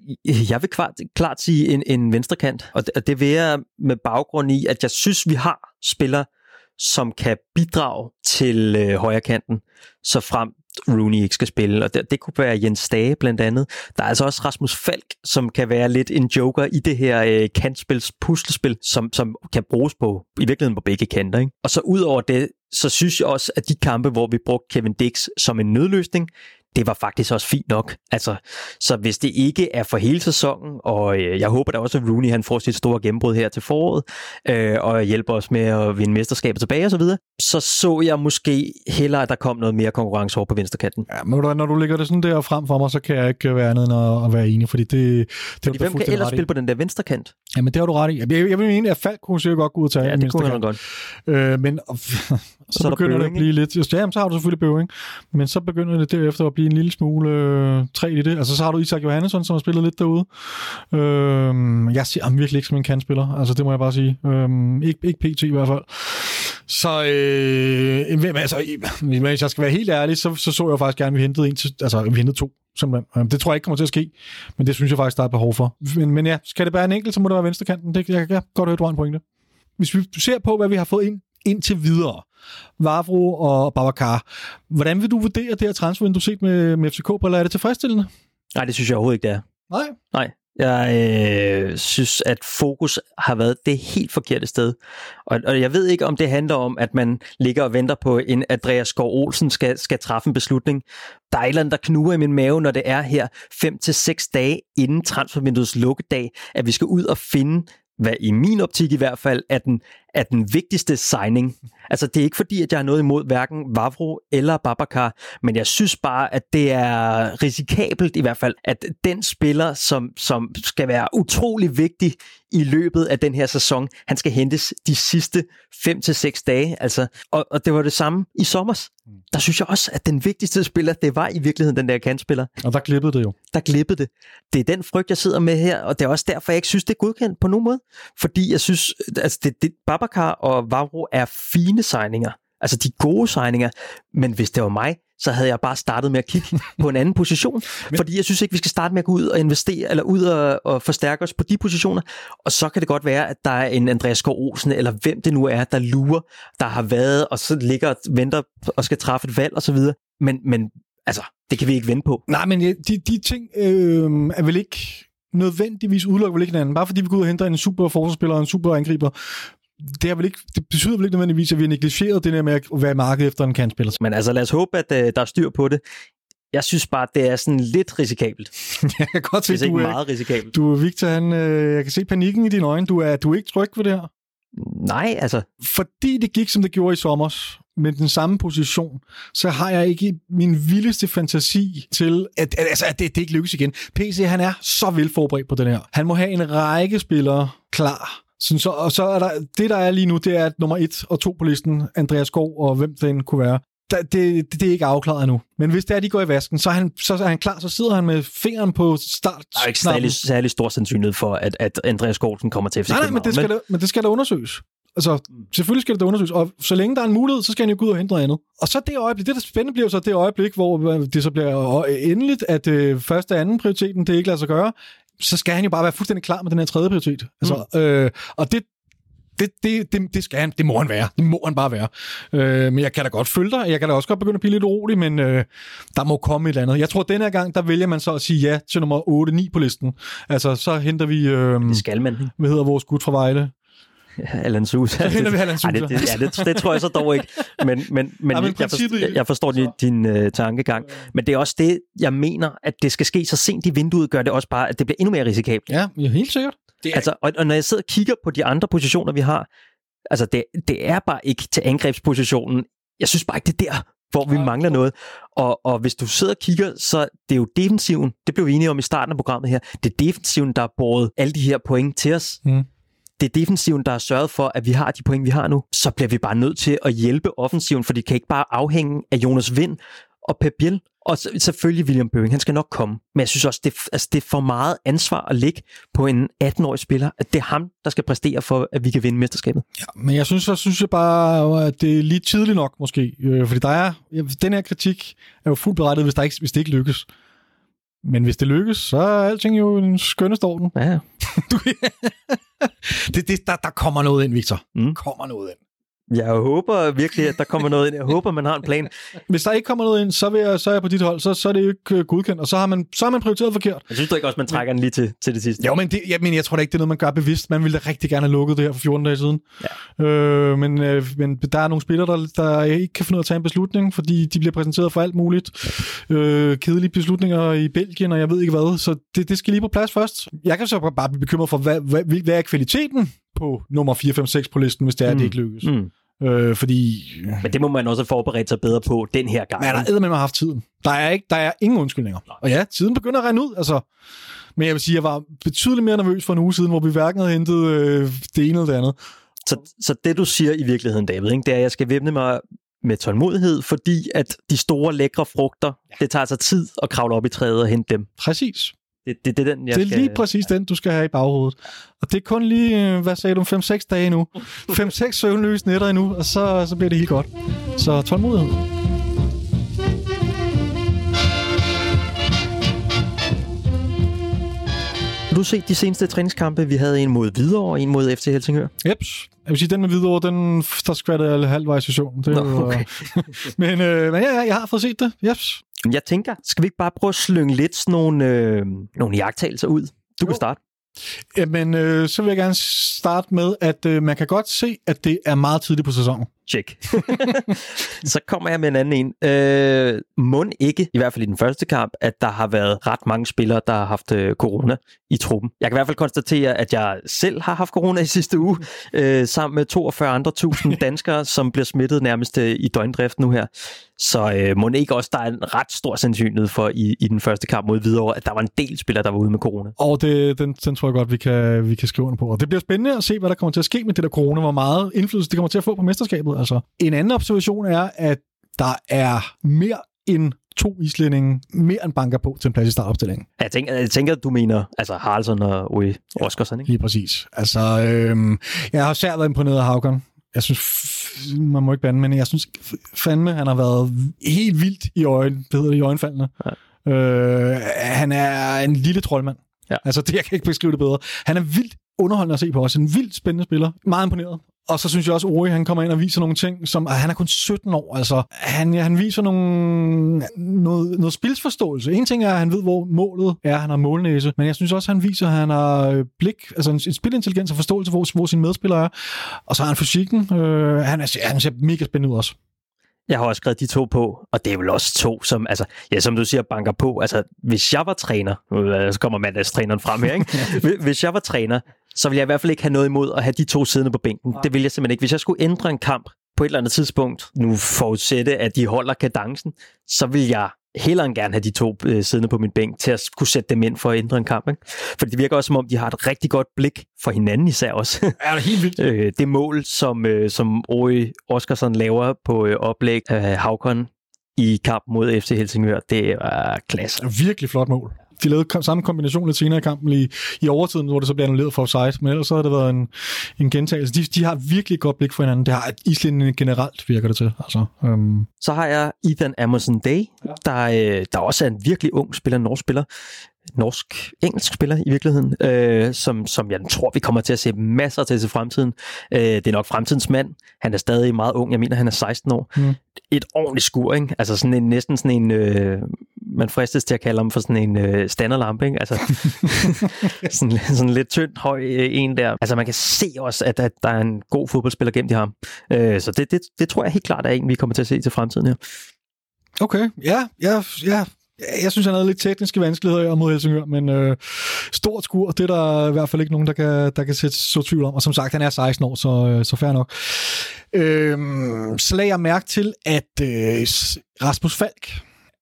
jeg vil klart, klart sige en, en venstrekant, og det, og det vil jeg med baggrund i, at jeg synes, vi har spillere, som kan bidrage til øh, højrekanten, så frem Rooney ikke skal spille, og det, det kunne være Jens Stage blandt andet. Der er altså også Rasmus Falk, som kan være lidt en joker i det her øh, kantspils puslespil, som, som kan bruges på i virkeligheden på begge kanter. Ikke? Og så ud over det, så synes jeg også, at de kampe, hvor vi brugte Kevin Dix som en nødløsning, det var faktisk også fint nok. Altså, så hvis det ikke er for hele sæsonen, og øh, jeg håber da også, at Rooney han får sit store gennembrud her til foråret, øh, og hjælper os med at vinde mesterskabet tilbage osv., så, så så jeg måske hellere, at der kom noget mere konkurrence over på venstrekanten. Ja, men når du lægger det sådan der frem for mig, så kan jeg ikke være andet end at, at være enig, fordi det, det fordi hvem kan ellers spille på den der venstre kant? Jamen, det har du ret i. Jeg, jeg, vil mene, at Falk kunne sikkert godt gå ud og tage Ja, det kunne han godt. Øh, men så, så begynder det at blive lidt... Ja, jamen, så har du selvfølgelig Bøving, men så begynder det derefter at blive en lille smule øh, træt i det. Altså, så har du Isak Johannesson, som har spillet lidt derude. Øh, jeg ser ham virkelig ikke som en kandspiller. Altså, det må jeg bare sige. Øh, ikke, ikke PT i hvert fald. Så øh, altså, hvis jeg skal være helt ærlig, så, så så jeg faktisk gerne, at vi hentede en til, altså vi hentede to, simpelthen. Øh, Det tror jeg ikke kommer til at ske, men det synes jeg faktisk, der er behov for. Men, men ja, skal det være en enkelt, så må det være venstrekanten. Det, jeg kan godt høre, du har en pointe. Hvis vi ser på, hvad vi har fået ind indtil videre, Vavro og Babacar, hvordan vil du vurdere det her transfervindue set med, med FCK, eller er det tilfredsstillende? Nej, det synes jeg overhovedet ikke, det er. Nej. Nej, jeg øh, synes, at fokus har været det helt forkerte sted. Og, og jeg ved ikke, om det handler om, at man ligger og venter på, en Andreas Skov Olsen skal, skal træffe en beslutning. Der er et eller andet, der knuger i min mave, når det er her 5 til seks dage inden transfervinduets lukkedag, at vi skal ud og finde hvad i min optik i hvert fald er den, er den vigtigste signing. Altså det er ikke fordi, at jeg har noget imod hverken Vavro eller Babacar, men jeg synes bare, at det er risikabelt i hvert fald, at den spiller, som, som skal være utrolig vigtig i løbet af den her sæson, han skal hentes de sidste 5 til seks dage. Altså, og, og det var det samme i sommers. Der synes jeg også, at den vigtigste spiller, det var i virkeligheden den der kantspiller Og der glippede det jo. der glippede det. Det er den frygt, jeg sidder med her, og det er også derfor, jeg ikke synes, det er godkendt på nogen måde. Fordi jeg synes, altså det, det, Babacar og Vavro er fine signinger. Altså de gode signinger. Men hvis det var mig, så havde jeg bare startet med at kigge på en anden position. Fordi jeg synes ikke, vi skal starte med at gå ud og investere, eller ud og, og forstærke os på de positioner. Og så kan det godt være, at der er en Andreas Skov Olsen, eller hvem det nu er, der lurer, der har været, og så ligger og venter og skal træffe et valg osv. Men, men altså, det kan vi ikke vente på. Nej, men de, de ting øh, er vel ikke nødvendigvis udelukker vel ikke hinanden. Bare fordi vi går ud og henter en super forsvarsspiller og en super angriber, det, er vel ikke, det betyder vel ikke nødvendigvis, at vi har negligeret det der med at være i markedet efter en kantspiller. Men altså, lad os håbe, at øh, der er styr på det. Jeg synes bare, det er sådan lidt risikabelt. jeg kan godt se, du ikke er, meget risikabelt. du, Victor, han, øh, jeg kan se panikken i dine øjne. Du er, du er ikke tryg ved det her. Nej, altså, Fordi det gik, som det gjorde i sommer, med den samme position, så har jeg ikke min vildeste fantasi til, at, at, altså, at det, det ikke lykkes igen. PC, han er så velforberedt på den her. Han må have en række spillere klar. Sådan, så, og så er der, det, der er lige nu, det er at nummer et og to på listen, Andreas Skov og hvem den kunne være. Der, det, det, det er ikke afklaret nu. Men hvis det er, de går i vasken, så er han, så er han klar, så sidder han med fingeren på start. der er ikke særlig, særlig stor sandsynlighed for, at, at Andreas Gårdsen kommer til FC Nej, nej, men det, skal da, men det skal da undersøges. Altså, selvfølgelig skal det da undersøges, og så længe der er en mulighed, så skal han jo gå ud og hente noget andet. Og så det øjeblik, det der spændende bliver så det øjeblik, hvor øh, det så bliver endeligt, at øh, første og anden prioriteten, det ikke lader sig gøre, så skal han jo bare være fuldstændig klar med den her tredje prioritet. Altså, mm. øh, og det, det, det, det, det skal han, det må han være. Det må han bare være. Øh, men jeg kan da godt følge dig. Jeg kan da også godt begynde at blive lidt urolig, men øh, der må komme et eller andet. Jeg tror, at denne her gang, der vælger man så at sige ja til nummer 8-9 på listen. Altså, så henter vi, øh, Det skal man. hvad hedder vores gut fra Vejle? Allan Sousa. Så henter vi Allan Ej, Sousa. det, det, ja, det, det tror jeg så dog ikke. Men, men, men, Ja, men jeg, forstår, jeg forstår din, din uh, tankegang. Men det er også det, jeg mener, at det skal ske så sent i vinduet, gør det også bare, at det bliver endnu mere risikabelt. Ja, ja helt sikkert. Det er, Altså, og, og når jeg sidder og kigger på de andre positioner, vi har, altså det, det er bare ikke til angrebspositionen. Jeg synes bare ikke, det er der, hvor vi mangler noget. Og, og hvis du sidder og kigger, så det er jo defensiven, det blev vi enige om i starten af programmet her, det er defensiven, der har båret alle de her point til os. Mm. Det er defensiven, der har sørget for, at vi har de point, vi har nu. Så bliver vi bare nødt til at hjælpe offensiven, for det kan ikke bare afhænge af Jonas Vind og Pep Biel. Og selvfølgelig William Bøving, han skal nok komme. Men jeg synes også, det, altså, det er for meget ansvar at lægge på en 18-årig spiller, at det er ham, der skal præstere for, at vi kan vinde mesterskabet. Ja, men jeg synes, jeg synes jeg bare, øh, at det er lige tidligt nok måske. Øh, fordi der er, den her kritik er jo fuldt berettet, hvis, der ikke, hvis det ikke lykkes. Men hvis det lykkes, så er alting jo en skønneste orden. Ja, det, det, der, der kommer noget ind, Victor. Mm. kommer noget ind. Jeg håber virkelig, at der kommer noget ind. Jeg håber, man har en plan. Hvis der ikke kommer noget ind, så, vil jeg, så er jeg på dit hold, så, så er det jo ikke øh, godkendt, og så har man, så har man prioriteret forkert. Jeg synes du ikke også, man trækker den lige til, til det sidste? Jo, men, det, jeg, men jeg tror da ikke, det er noget, man gør bevidst. Man ville da rigtig gerne have lukket det her for 14 dage siden. Ja. Øh, men, øh, men der er nogle spillere, der, der ikke kan finde ud af at tage en beslutning, fordi de bliver præsenteret for alt muligt. Øh, kedelige beslutninger i Belgien, og jeg ved ikke hvad. Så det, det skal lige på plads først. Jeg kan så bare blive bekymret for, hvad, hvad, hvad er kvaliteten på nummer 4, 5, 6 på listen, hvis det er, mm. det ikke lykkes. Mm. Øh, fordi Men det må man også forberede sig bedre på den her gang. man har eddermame med haft tiden. Der er, ikke, der er ingen undskyldninger. Og ja, tiden begynder at rende ud. Altså. Men jeg vil sige, jeg var betydeligt mere nervøs for en uge siden, hvor vi hverken havde hentet øh, det ene eller det andet. Så, så det, du siger i virkeligheden, David, ikke, det er, at jeg skal væbne mig med tålmodighed, fordi at de store, lækre frugter, ja. det tager altså tid at kravle op i træet og hente dem. Præcis. Det, det, det er den, jeg det er skal... lige præcis den, du skal have i baghovedet. Og det er kun lige, øh, hvad sagde du, 5-6 dage nu. 5-6 søvnløse nætter endnu, og så, så bliver det helt godt. Så tålmodighed. Har du set de seneste træningskampe? Vi havde en mod Hvidovre og en mod FC Helsingør. Jeps. Jeg vil sige, den med videre, den, der skvattede jeg halvvejs i søvn. Det, Nå, okay. men, øh, men ja, ja, jeg har fået set det. Jeps. Jeg tænker, skal vi ikke bare prøve at slynge lidt sådan nogle, øh, nogle jagttagelser ud? Du kan starte. Jamen, øh, så vil jeg gerne starte med, at øh, man kan godt se, at det er meget tidligt på sæsonen. Check. så kommer jeg med en anden en. Øh, må ikke, i hvert fald i den første kamp, at der har været ret mange spillere, der har haft øh, corona i truppen. Jeg kan i hvert fald konstatere, at jeg selv har haft corona i sidste uge, øh, sammen med 42 andre tusind danskere, som bliver smittet nærmest øh, i døgndrift nu her. Så øh, må ikke også, der er en ret stor sandsynlighed for i, i den første kamp mod Hvidovre, at der var en del spillere, der var ude med corona. Og det, den, den tror jeg godt, vi kan, vi kan skrive under på. Og det bliver spændende at se, hvad der kommer til at ske med det der corona. Hvor meget indflydelse det kommer til at få på mesterskabet. Altså. En anden observation er, at der er mere end to islændinge, mere end banker på til en plads i startopstillingen. Jeg tænker, jeg tænker du mener altså Haraldsson og Uri Oskarsson, ikke? Lige præcis. Altså, øhm, jeg har særligt været imponeret af Haugen. Jeg synes, man må ikke bande, men jeg synes fandme, han har været helt vildt i øjen, hvad hedder det, i øjenfaldene. Ja. Øh, han er en lille troldmand. Ja. Altså, det, jeg kan ikke beskrive det bedre. Han er vildt underholdende at se på os. En vildt spændende spiller. Meget imponeret. Og så synes jeg også, at Ori, han kommer ind og viser nogle ting, som ah, han er kun 17 år. Altså, han, ja, han viser nogle, noget, noget spilsforståelse. En ting er, at han ved, hvor målet er. Han har målnæse. Men jeg synes også, at han viser, at han har øh, blik, altså en, en spilintelligens og forståelse, hvor, hvor sine medspillere er. Og så har han fysikken. Øh, han, er, han ser mega spændende ud også. Jeg har også skrevet de to på, og det er vel også to, som, altså, ja, som du siger, banker på. Altså, hvis jeg var træner, øh, så kommer mandagstræneren frem her, ikke? Hvis- jeg var træner, så ville jeg i hvert fald ikke have noget imod at have de to siddende på bænken. Det vil jeg simpelthen ikke. Hvis jeg skulle ændre en kamp på et eller andet tidspunkt, nu forudsætte, at de holder kadencen, så vil jeg hellere end gerne have de to øh, siddende på min bænk til at kunne sætte dem ind for at ændre en kamp. Ikke? For det virker også, som om de har et rigtig godt blik for hinanden især også. Er det helt vildt? øh, det mål, som, øh, som Ori Oskarsson laver på øh, oplæg af Havkon i kamp mod FC Helsingør, det er klasse. Virkelig flot mål. De lavede kom- samme kombination lidt senere i kampen i, i overtiden, hvor det så bliver annulleret for offside, men ellers så har det været en, en gentagelse. De, de har virkelig et godt blik for hinanden. Det har islændingene generelt, virker det til. Altså, øhm, Så har jeg Ethan Amundsen Day, der, øh, der også er en virkelig ung spiller, en norsk spiller, norsk-engelsk spiller i virkeligheden, øh, som, som jeg tror, vi kommer til at se masser til til fremtiden. Øh, det er nok fremtidens mand. Han er stadig meget ung. Jeg mener, han er 16 år. Mm. Et ordentligt skur, ikke? Altså sådan en, næsten sådan en... Øh, man fristes til at kalde ham for sådan en øh, standerlampe, ikke? Altså sådan, sådan lidt tynd, høj øh, en der. Altså man kan se også, at, at der er en god fodboldspiller gemt i ham. Øh, så det, det, det tror jeg helt klart er en, vi kommer til at se til fremtiden her. okay, ja, ja, ja. Jeg synes, han havde lidt tekniske vanskeligheder mod Helsingør, men øh, stort skur, det er der i hvert fald ikke nogen, der kan, der kan sætte så tvivl om. Og som sagt, han er 16 år, så, øh, så fair nok. Øh, så lagde jeg mærke til, at øh, Rasmus Falk,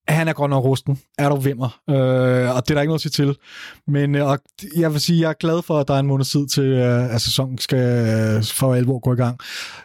han er godt nok rusten. Er du vimmer. Øh, og det er der ikke noget at sige til. Men øh, og jeg vil sige, jeg er glad for, at der er en måned tid til, øh, at sæsonen skal øh, for alvor gå i gang.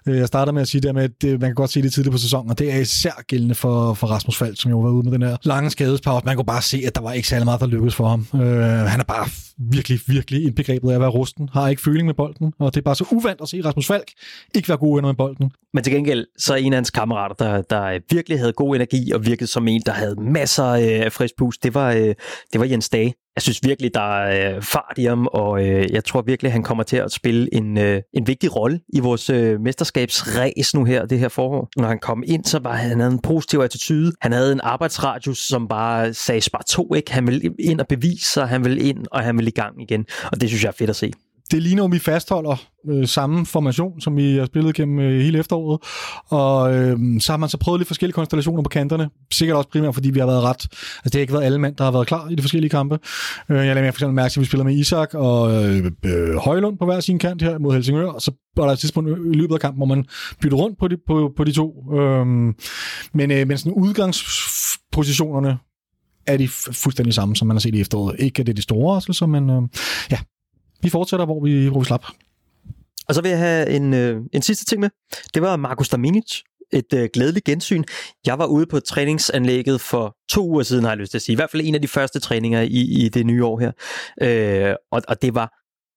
Øh, jeg starter med at sige det med, at det, man kan godt se det tidligt på sæsonen, og det er især gældende for, for Rasmus Falk, som jo var ude med den her lange skadespause. Man kunne bare se, at der var ikke særlig meget, der lykkedes for ham. Øh, han er bare virkelig, virkelig indbegrebet af at være rusten. Har ikke føling med bolden, og det er bare så uvant at se Rasmus Falk ikke være god med bolden. Men til gengæld, så er en af hans kammerater, der, der virkelig havde god energi og virkede som en, der havde masser øh, af frisk pust, det var, øh, det var Jens Dage. Jeg synes virkelig, der er øh, fart i ham, og jeg tror virkelig, han kommer til at spille en, en vigtig rolle i vores mesterskabsræs nu her, det her forår. Når han kom ind, så var han, han havde en positiv attitude. Han havde en arbejdsradius, som bare sagde spar to, ikke? Han ville ind og bevise sig, han ville ind, og han ville i gang igen. Og det synes jeg er fedt at se det ligner om vi fastholder øh, samme formation, som vi har spillet gennem øh, hele efteråret. Og øh, så har man så prøvet lidt forskellige konstellationer på kanterne. Sikkert også primært, fordi vi har været ret... Altså, det har ikke været alle mænd, der har været klar i de forskellige kampe. Øh, jeg lader mig for eksempel mærke til, at vi spiller med Isak og øh, øh, Højlund på hver sin kant her mod Helsingør. Og så var der et tidspunkt i løbet af kampen, hvor man bytter rundt på de, på, på de to. Øh, men, øh, men sådan udgangspositionerne er de fuldstændig samme, som man har set i efteråret. Ikke at det er de store overraskelser, men øh, ja, vi fortsætter, hvor vi, hvor vi slap. Og så vil jeg have en, øh, en sidste ting med. Det var Markus Daminic. Et øh, glædeligt gensyn. Jeg var ude på træningsanlægget for to uger siden, har jeg lyst til at sige. I hvert fald en af de første træninger i, i det nye år her. Øh, og, og det var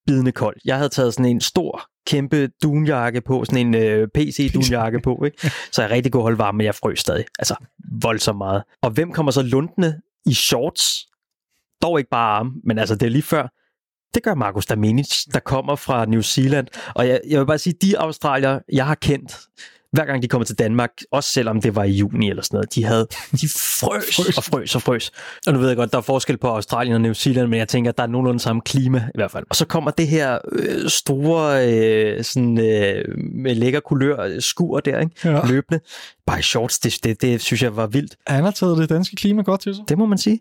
bidende koldt. Jeg havde taget sådan en stor, kæmpe dunjakke på, sådan en øh, PC-dunjakke på, ikke? så jeg rigtig kunne holde varme, men jeg frøs stadig. Altså, voldsomt meget. Og hvem kommer så lundende i shorts? Dog ikke bare arme, men altså det er lige før. Det gør Markus Daminic, der kommer fra New Zealand. Og jeg, jeg vil bare sige, de australier, jeg har kendt, hver gang de kommer til Danmark, også selvom det var i juni eller sådan noget, de havde, de frøs, frøs. og frøs og frøs. Og nu ved jeg godt, der er forskel på Australien og New Zealand, men jeg tænker, at der er nogenlunde samme klima i hvert fald. Og så kommer det her øh, store, øh, sådan, øh, med lækker kulør skur der, ikke? Ja. løbende. Bare i shorts, det, det, det synes jeg var vildt. Han har taget det danske klima godt til sig. Det må man sige.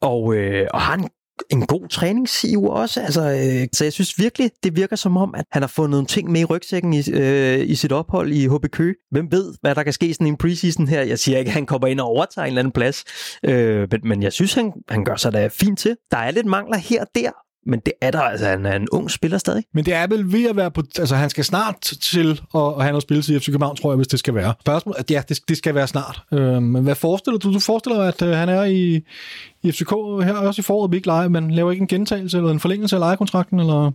Og, øh, og han en en god træningssiv også. Altså, øh, så jeg synes virkelig, det virker som om, at han har fået nogle ting med i rygsækken i, øh, i sit ophold i HB Køge. Hvem ved, hvad der kan ske sådan i en preseason her? Jeg siger ikke, at han kommer ind og overtager en eller anden plads, øh, men, men jeg synes, han, han gør sig da fint til. Der er lidt mangler her og der, men det er der, altså han er en ung spiller stadig. Men det er vel ved at være på, altså han skal snart til at, at have noget spilletid i FC København, tror jeg, hvis det skal være. Spørgsmålet, at ja, det, det skal være snart. Øh, men hvad forestiller du? Du forestiller dig, at øh, han er i, i FCK her også i foråret, vi ikke leger, men laver ikke en gentagelse eller en forlængelse af lejekontrakten, eller?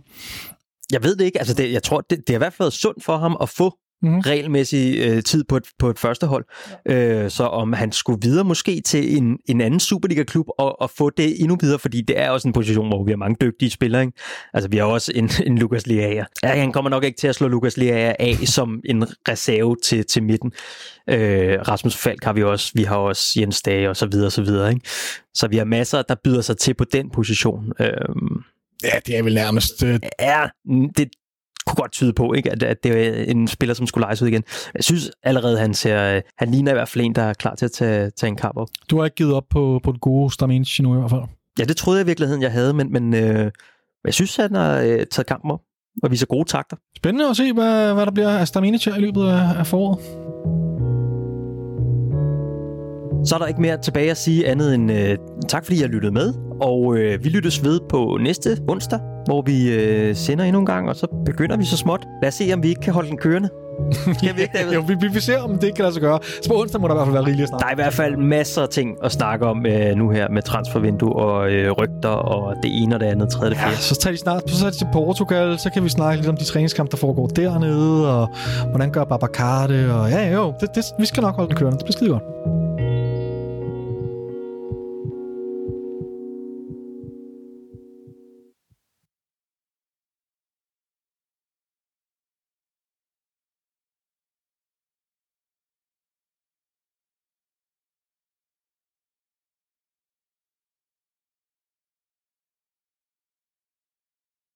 Jeg ved det ikke. Altså det, jeg tror, det, det har i hvert fald sundt for ham at få mm. regelmæssig øh, tid på et, på et første hold. Ja. Øh, så om han skulle videre måske til en, en anden Superliga-klub og, og få det endnu videre, fordi det er også en position, hvor vi har mange dygtige spillere. Ikke? Altså vi har også en, en Lukas Leaer. Ja, han kommer nok ikke til at slå Lukas Leaer af som en reserve til, til midten. Øh, Rasmus Falk har vi også, vi har også Jens Dage og så videre, så videre. Ikke? Så vi har masser, der byder sig til på den position. Øh, Ja, det er vel nærmest... Øh... Ja, det, kunne godt tyde på, ikke? At, at det er en spiller, som skulle lejes ud igen. Jeg synes allerede, han ser, han ligner i hvert fald en, der er klar til at tage, tage en kamp op. Du har ikke givet op på, på den gode Staminic nu i hvert fald? Ja, det troede jeg i virkeligheden, jeg havde, men, men øh, jeg synes, han har øh, taget kampen op og viser gode takter. Spændende at se, hvad, hvad der bliver af Staminic i løbet af, af foråret. Så er der ikke mere tilbage at sige andet end øh, tak, fordi jeg lyttede med. Og øh, vi lyttes ved på næste onsdag, hvor vi øh, sender endnu en gang, og så begynder vi så småt. Lad os se, om vi ikke kan holde den kørende. Skal vi ikke, David? jo, vi, vi, vi ser, om det ikke kan lade sig gøre. Så på onsdag må der i hvert fald være rigeligt at snakke Der er i hvert fald masser af ting at snakke om øh, nu her med transfervindue og øh, rygter og det ene og det andet, tredje, det fjerde. Ja, så tager de snart så tager de til Portugal, så kan vi snakke lidt om de træningskampe, der foregår dernede, og hvordan gør Babacar det, og ja, jo, det, det, vi skal nok holde den kørende. Det bliver skide godt.